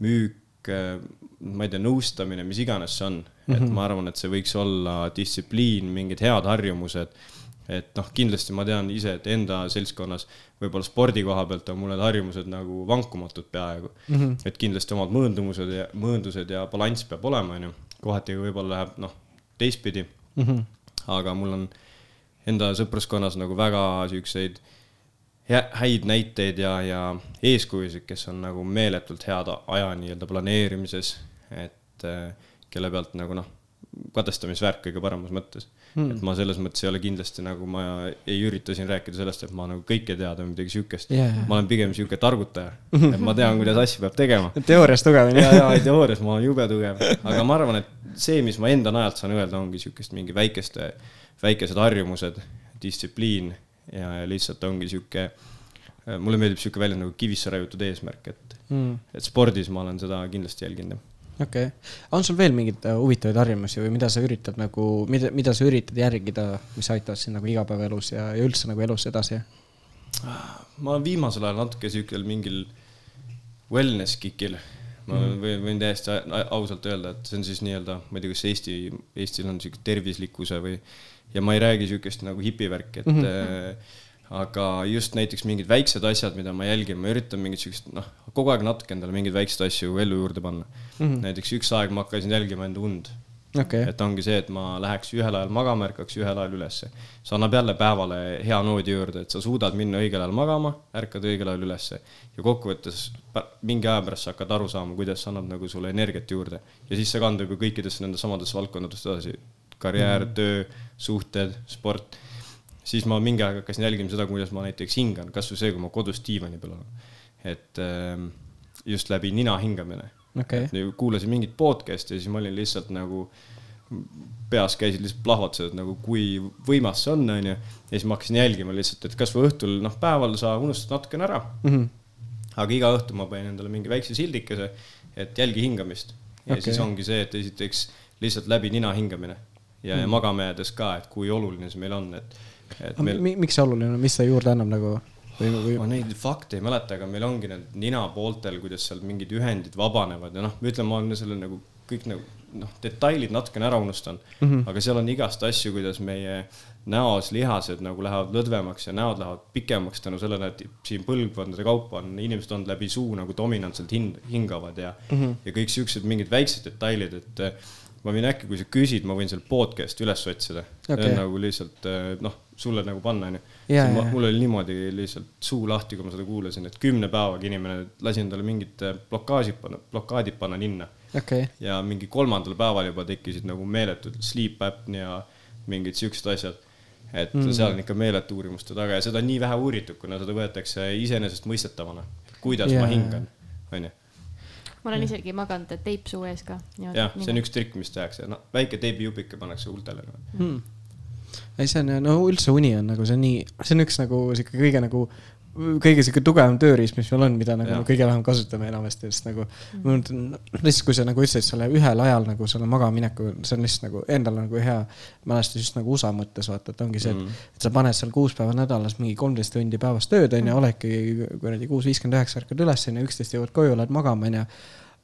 müük, äh, ma ei tea, nõustamine, mis iganes see on mm, -hmm. et mhm. ma arvan, et see võiks olla distsipliin, mingid head harjumused et noh, kindlasti ma tean ise, et enda seltskonnas võib-olla spordi koha pealt on mul need harjumused nagu vankumatud peaaegu mm. -hmm. et kindlasti omad mõõndumused ja mõõndused ja balanss peab olema, onju. kohati võib-olla läheb noh, teistpidi mm. -hmm. aga mul on enda sõpruskonnas nagu väga siukseid häid näiteid ja, ja eeskujusid, kes on nagu meeletult head aja nii-öelda planeerimises, et äh, kelle pealt nagu noh, kadestamisväärt kõige paremas mõttes. Mm.. et ma selles mõttes ei ole kindlasti nagu ma ei ürita siin rääkida sellest, et ma nagu kõike teada või midagi siukest. Yeah.. ma olen pigem siuke targutaja, et ma tean, kuidas asju peab tegema. teoorias tugev on ju. ja, ja teoorias ma olen jube tugev, aga ma arvan, et see, mis ma enda najalt saan öelda, ongi siukest mingi väikeste, väikesed harjumused, distsipliin ja, ja lihtsalt ongi sihuke mulle meeldib sihuke väljend nagu kivisse raiutud eesmärk, et mm., et spordis ma olen seda kindlasti jälginud okei okay., on sul veel mingeid äh, huvitavaid harjumusi või mida sa üritad nagu, mida, mida sa üritad järgida, mis aitavad sind nagu igapäevaelus ja, ja üldse nagu elus edasi? ma olen viimasel ajal natuke sihukel mingil wellness kick'il. ma mm. võin, võin täiesti ausalt öelda, et see on siis nii-öelda, ma ei tea, kas Eesti, Eestil on sihuke tervislikkuse või, ja ma ei räägi sihukest nagu hipivärki, et mm -hmm aga just näiteks mingid väiksed asjad, mida ma jälgin, ma üritan mingit siukest, noh, kogu aeg natuke endale mingeid väikseid asju ellu juurde panna mm. -hmm. näiteks üks aeg ma hakkasin jälgima enda und okay.. et ongi see, et ma läheks ühel ajal magama, ärkaks ühel ajal ülesse. see annab jälle päevale hea noodi juurde, et sa suudad minna õigel ajal magama, ärkad õigel ajal ülesse. ja kokkuvõttes mingi aja pärast sa hakkad aru saama, kuidas see annab nagu sulle energiat juurde. ja siis see kandub ju kõikidesse nendesse samadesse valdkondadesse edasi. karjäär mm, -hmm. töö, suhted, sport siis ma mingi aeg hakkasin jälgima seda, kuidas ma näiteks hingan, kasvõi see, kui ma kodus diivani peal olen. et ähm, just läbi nina hingamine okay.. kuulasin mingit podcast'i ja siis ma olin lihtsalt nagu, peas käisid lihtsalt plahvatused, nagu kui võimas see on, onju. ja siis ma hakkasin jälgima lihtsalt, et kasvõi õhtul, noh, päeval sa unustad natukene ära mm. -hmm. aga iga õhtu ma panin endale mingi väikse sildikese, et jälgi hingamist. ja okay. siis ongi see, et esiteks lihtsalt läbi nina hingamine ja mm, -hmm. ja magama jäädes ka, et kui oluline see meil on, et Meil... miks see oluline on, mis see juurde annab nagu? või, või? ma neid fakte ei mäleta, aga meil ongi need ninapooltel, kuidas seal mingid ühendid vabanevad ja noh, ütleme, ma olen selle nagu kõik nagu noh, detailid natukene ära unustanud mm. -hmm. aga seal on igast asju, kuidas meie näos lihased nagu lähevad lõdvemaks ja näod lähevad pikemaks tänu sellele, et siin põlvkondade kaupa on inimesed olnud läbi suu nagu dominantselt hin-, hingavad ja mm, -hmm. ja kõik siuksed mingid väiksed detailid, et eh, ma võin äkki, kui sa küsid, ma võin selle podcast'i üles otsida okay.. See on nagu lihtsalt eh, noh, sulle nagu panna, onju. Mul oli niimoodi lihtsalt suu lahti, kui ma seda kuulasin, et kümne päevaga inimene lasi endale mingid eh, blokaažid panna, blokaadid panna ninna okei, ja mingi kolmandal päeval juba tekkisid nagu meeletud sleep apnea ja mingid siuksed asjad. et mm. seal on ikka meeletu uurimuste taga ja seda on nii vähe uuritud, kuna seda võetakse iseenesestmõistetavana. kuidas yeah. Ma hingan, onju. ma olen isegi maganud teip suu ees ka. jah, see on üks trikk, mis tehakse, no väike teibijupike pannakse huultele hmm. ei, see on, no üldse uni on nagu see on nii, see on üks nagu sihuke kõige nagu, kõige sihuke tugevam tööriist, mis meil on, mida nagu me kõige vähem kasutame enamasti, sest nagu mõtlen, lihtsalt kui sa nagu ütlesid selle ühel ajal nagu selle magamineku, see on lihtsalt nagu endal nagu hea mälestus just nagu USA mõttes vaata, et ongi see, et Mm. et sa paned seal kuus päeva nädalas mingi kolmteist tundi päevas tööd onju, oledki kuradi kuus viiskümmend üheksa ärkad üles onju, üksteist jõuad koju, lähed magama onju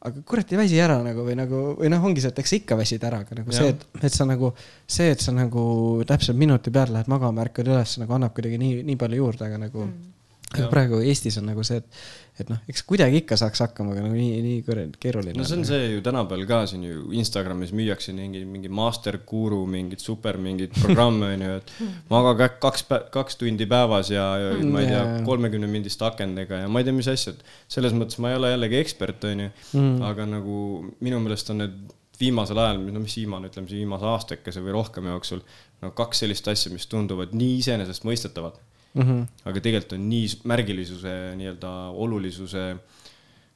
aga kurat ei väsi ära nagu või nagu, või noh, ongi see, et eks sa ikka väsid ära, aga nagu Jah. see, et, et sa nagu, see, et sa nagu täpselt minuti peale lähed magama, ärkad üles nagu annab kuidagi nii, nii palju juurde, aga nagu mm.. Aga praegu Eestis on nagu see, et, et noh, eks kuidagi ikka saaks hakkama, aga nagu nii, nii keeruline. no see on see ju tänapäeval ka siin ju Instagramis müüakse mingi, mingi master guru mingit super mingit programme onju, et maga kaks, kaks tundi päevas ja, ja ma ei tea kolmekümne mindiste akendega ja ma ei tea, mis asjad. selles mõttes ma ei ole jällegi ekspert onju mm., aga nagu minu meelest on need viimasel ajal, no mis viimane, ütleme siis viimase aastakese või rohkem jooksul, no kaks sellist asja, mis tunduvad nii iseenesestmõistetavad mm. -hmm. aga tegelikult on nii märgilisuse nii-öelda olulisuse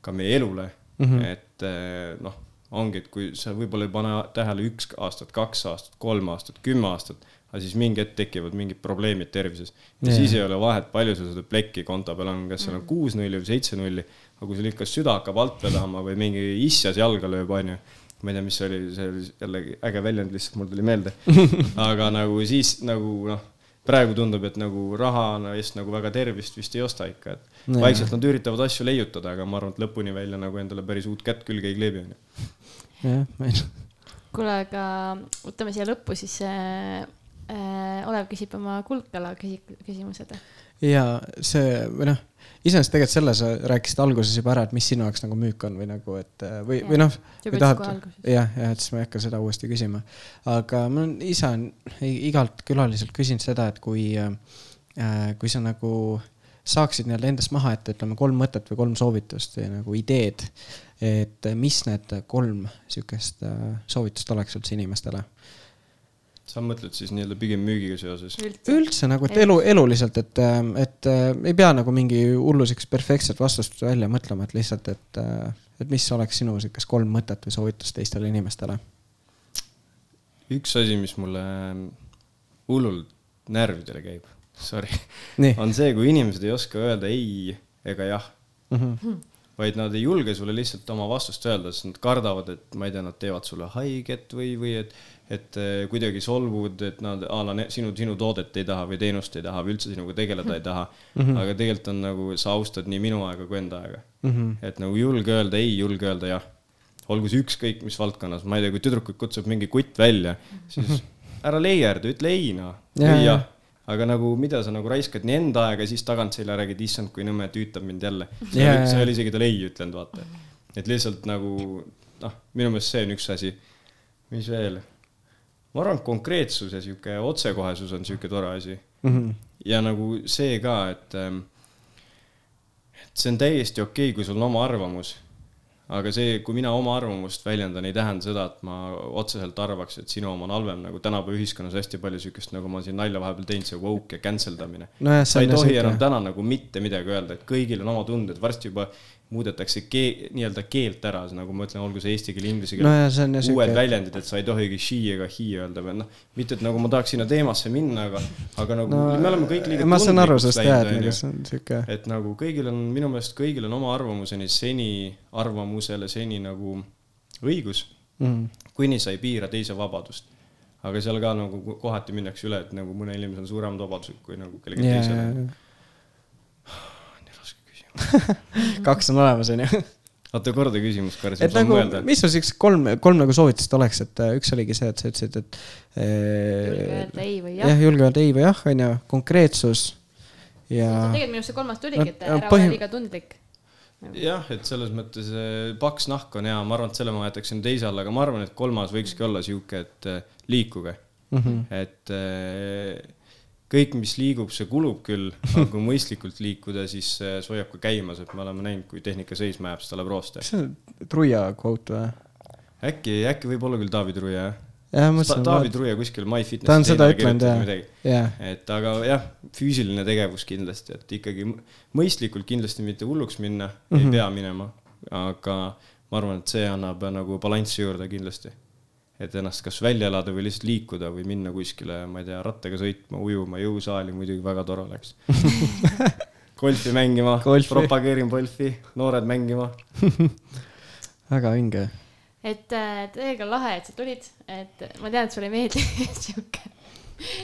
ka meie elule mm, Mhm. -hmm. et eh, noh, ongi, et kui sa võib-olla ei pane tähele üks aastat, kaks aastat, kolm aastat, kümme aastat, aga siis mingi hetk tekivad mingid probleemid tervises. ja Jaa. siis ei ole vahet, palju sul seda plekki konto peal on, kas seal on kuus nulli või seitse nulli, aga kui sul ikka süda hakkab alt vedama või mingi issas jalga lööb, onju ma ei tea, mis see oli, see oli jällegi äge väljend, lihtsalt mul tuli meelde. aga nagu siis nagu noh, praegu tundub, et nagu raha eest nagu väga tervist vist ei osta ikka, et Jaa. vaikselt nad üritavad asju leiutada, aga ma arvan, et lõpuni välja nagu endale päris uut kätt külge ei kleebi, onju. jah, ma ei kuule, aga võtame siia lõppu siis äh, Olev küsib oma kuldkala küsi-, küsimused. ja see või noh, iseenesest tegelikult selle sa rääkisid alguses juba ära, et mis sinu jaoks nagu müük on või nagu, et või, või noh, või tahad jah, jah, et siis ma ei hakka seda uuesti küsima. aga ma ise igalt külaliselt küsinud seda, et kui äh,, kui sa nagu saaksid nii-öelda endast maha jätta, ütleme kolm mõtet või kolm soovitust või nagu ideed, et mis need kolm sihukest äh, soovitust oleks üldse inimestele? Sa mõtled siis nii-öelda pigem müügiga seoses? üldse. üldse nagu, et elu, eluliselt, et, et äh, ei pea nagu mingi hullu siukest perfektset vastust välja mõtlema, et lihtsalt, et, et mis oleks sinu siukest kolm mõtet või soovitust teistele inimestele? üks asi, mis mulle hullult närvidele käib, sorry, on see, kui inimesed ei oska öelda ei ega jah mm. -hmm. vaid nad ei julge sulle lihtsalt oma vastust öelda, sest nad kardavad, et ma ei tea, nad teevad sulle haiget või, või et, et eh, kuidagi solvud, et nad a la sinu, sinu toodet ei taha või teenust ei taha või üldse sinuga tegeleda ei taha mm. -hmm. aga tegelikult on nagu, sa austad nii minu aega kui enda aega Mm -hmm. et nagu julge öelda ei, julge öelda jah. olgu see ükskõik mis valdkonnas, ma ei tea, kui tüdrukuid kutsub mingi kutt välja, siis ära leierda, ütle ei noh, või jah. aga nagu mida sa nagu raiskad nii enda aega siis tagantselja räägid, issand, kui nõme tüütab mind jälle. sa Jaa, ei ole isegi talle ei ütlenud, vaata. et lihtsalt nagu noh, minu meelest see on üks asi. mis veel? Ma arvan, et konkreetsus ja sihuke otsekohesus on sihuke tore asi Mm -hmm. ja nagu see ka, et, et see on täiesti okei okay,, kui sul on oma arvamus. aga see, kui mina oma arvamust väljendan, ei tähenda seda, et ma otseselt arvaks, et sinu oma on halvem, nagu tänapäeva ühiskonnas hästi palju siukest, nagu ma siin nalja vahepeal teinud, see woke ja cancel damine. nojah, sa ei tohi enam täna nagu mitte midagi öelda, et kõigil on oma tunded, varsti juba muudetakse kee-, nii-öelda keelt ära, nagu ma ütlen, olgu see eesti keel, inglise keel jah uued siuke, väljendid, et sa ei tohigi she ega he öelda või noh, mitte et nagu ma tahaks sinna teemasse minna, aga, aga nagu no no, me oleme kõik liiga ma saan aru sellest jah, et nagu see on siuke, et nagu kõigil on, minu meelest kõigil on oma arvamuseni seni, arvamusele seni nagu õigus, mm. kuni sa ei piira teise vabadust. aga seal ka nagu kohati minnakse üle, et nagu mõnel inimesel on suuremad vabadused kui nagu kellelgi ja, teisel. küsimus. ja kaks on olemas, onju. oota, korda küsimus, Kars, ma saan nagu mõelda,. mis sul siuksed kolm, kolm nagu soovitust oleks, et äh, üks oligi see, et sa ütlesid, et julge äh, öelda ei või jah jah., julge öelda ei või jah, onju, konkreetsus ja tegelikult minu arust see kolmas tuligi, et ära põhim- ole liiga tundlik. jah, et selles mõttes eh, paks nahk on hea, ma arvan, et selle ma jätaksin teise alla, aga ma arvan, et kolmas võikski olla sihuke, et eh, liikuge mm. -hmm. et kõik, mis liigub, see kulub küll, aga kui mõistlikult liikuda, siis eh, see hoiab ka käimas, et me oleme näinud, kui tehnika seisma jääb, siis ta läheb rooste. kas see on Truia quote või? äkki, äkki võib olla küll Taavi Truia, jah? jah, mõtlesin, Taavi Truia kuskil MyFitnessi Ta on seda kirjutanud jah. jah, et aga jah, füüsiline tegevus kindlasti, et ikkagi mõistlikult kindlasti mitte hulluks minna mm, -hmm. Mhm. ei pea minema, aga ma arvan, et see annab nagu balanssi juurde kindlasti. Et ennast kas välja elada või lihtsalt liikuda või minna kuskile, ma ei tea, rattaga sõitma, ujuma, jõusaali muidugi väga tore oleks. golfi mängima propageerin golfi, noored mängima. väga vinge. et äh, täiega lahe, et sa tulid, et ma tean, et sulle ei meeldi sihuke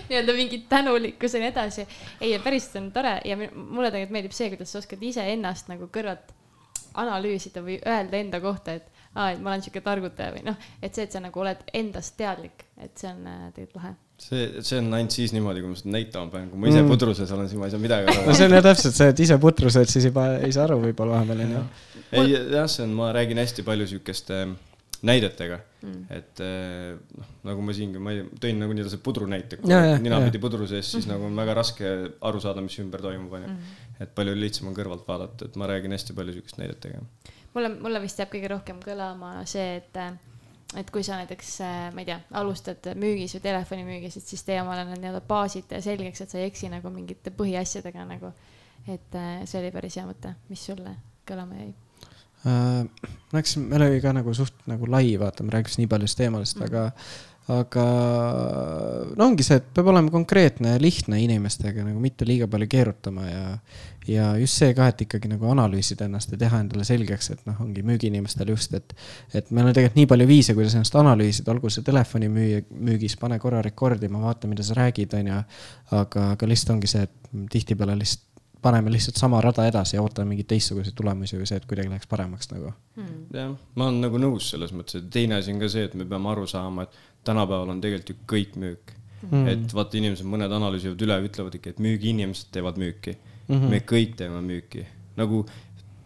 nii-öelda mingi tänulikkus ja nii edasi. ei, päriselt on tore ja mulle tegelikult meeldib see, kuidas sa oskad iseennast nagu kõrvalt analüüsida või öelda enda kohta, et aa, et ma olen sihuke targutaja või noh, et see, et sa nagu oled endast teadlik, et see on äh, tegelikult lahe. see, see on ainult siis niimoodi, kui ma seda näitama pean, kui ma ise Mm. pudruses olen, siis ma ei saa midagi aru no see on jah täpselt see, et ise putrused, siis juba ei saa aru võib-olla vahepeal onju. ei jah, see on, ma räägin hästi palju siukeste näidetega Mm. et eh, noh, nagu ma siingi, ma ei, tõin nagu nii-öelda see pudru näite, kui ninapidi pudru sees, siis nagu on väga raske aru saada, mis ümber toimub, onju. Mm. et palju lihtsam on kõrvalt vaadata, et ma räägin hästi palju siukest näidetega. mulle, mulle vist jääb kõige rohkem kõlama see, et, et kui sa näiteks, ma ei tea, alustad müügis või telefonimüügis, et siis tee omale need nii-öelda baasid selgeks, et sa ei eksi nagu mingite põhiasjadega nagu. et äh, see oli päris hea mõte, mis sulle kõlama jäi äh,. ma läksin, meil oli ka nagu suht nagu lai, vaata, me rääkisime nii paljudest teemadest mm. -hmm. aga, aga no ongi see, et peab olema konkreetne ja lihtne inimestega nagu mitte liiga palju keerutama ja, ja just see ka, et ikkagi nagu analüüsida ennast ja teha endale selgeks, et noh, ongi müügiinimestel just, et, et meil on tegelikult nii palju viise, kuidas ennast analüüsida, olgu see telefonimüüja, müügis, pane korra rekordima, vaata, mida sa räägid, onju. aga, aga lihtsalt ongi see, et tihtipeale lihtsalt paneme lihtsalt sama rada edasi ja ootame mingeid teistsuguseid tulemusi või see, et kuidagi läheks paremaks nagu hmm.. jah, ma olen nagu nõus selles mõttes, et teine asi on ka see, et me peame aru saama, et tänapäeval on tegelikult ju kõik müük mm.. et vaata, inimesed, mõned analüüsivad üle, ütlevad ikka, et müügiinimesed teevad müüki mm. -hmm. me kõik teeme müüki, nagu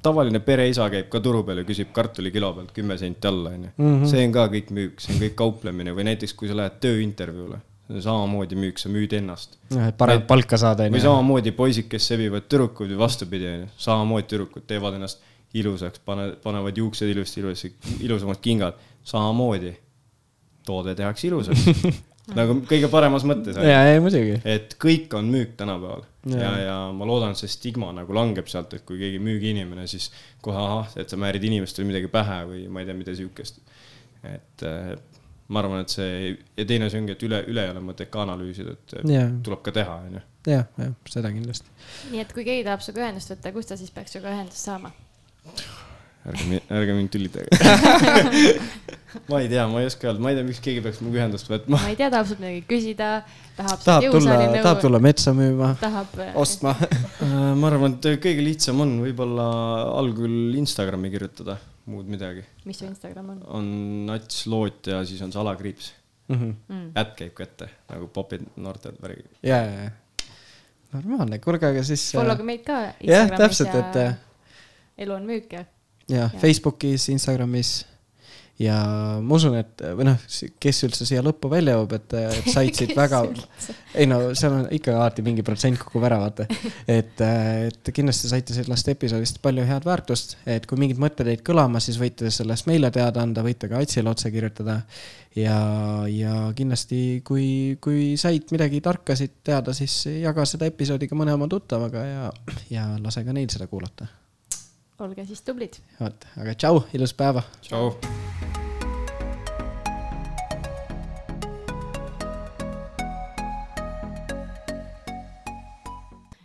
tavaline pereisa käib ka turu peal ja küsib kartuli kilo pealt kümme senti alla, onju. Mhm. see on ka kõik müük, see on kõik kauplemine või näiteks, kui sa lähed tööintervjuule, samamoodi müük, sa müüd ennast. et paremat palka saada, või onju. samamoodi poisid, kes sebivad tüdrukuid või vastupidi, onju, samamoodi tüdrukud teevad ennast ilusaks, pane, panevad juuksed ilusti, ilusti, ilusamad kingad, samamoodi toode tehakse ilusaks nagu kõige paremas mõttes, ja, ei muidugi. et kõik on müük tänapäeval ja, ja, ja ma loodan, et see stigma nagu langeb sealt, et kui keegi müügiinimene, siis kohe ahah, et sa määrid inimestele midagi pähe või ma ei tea, mida siukest. et ma arvan, et see ja teine asi ongi, et üle, üle ei ole mõtet ka analüüsida, et Jaa. tuleb ka teha, onju. jah, jah, seda kindlasti. nii et kui keegi tahab sinuga ühendust võtta, kust ta siis peaks sinuga ühendust saama? ärge, ärge mind tülitage. ma ei tea, ma ei oska öelda, ma ei tea, miks keegi peaks minuga ühendust võtma. ma ei tea, tahab sult midagi küsida, tahab tahab tulla tahab tulla metsa müüma, tahab äh, ostma. Äh, ma arvan, et kõige lihtsam on võib-olla algul Instagrami kirjutada, muud midagi. mis su Instagram on on nats loot ja siis on see alakriips. mm.? ätt käib ka ette nagu popid noorted värgi. ja, ja, ja. normaalne, kuulge, aga siis. Followge meid ka jah, täpselt, et äh, elu on müük ja ja Jah. Facebookis, Instagramis ja ma usun, et või noh, kes üldse siia lõppu välja jõuab, et, et said siit väga, ei no seal on ikka alati mingi protsent kukub ära, vaata. et, et kindlasti saite sellest episoodist palju head väärtust, et kui mingid mõtted jäid kõlama, siis võite sellest meile teada anda, võite ka Atsile otse kirjutada. ja, ja kindlasti, kui, kui said midagi tarkasid teada, siis jaga seda episoodi ka mõne oma tuttavaga ja, ja lase ka neil seda kuulata olge siis tublid. vot, aga tšau, ilusat päeva. tšau.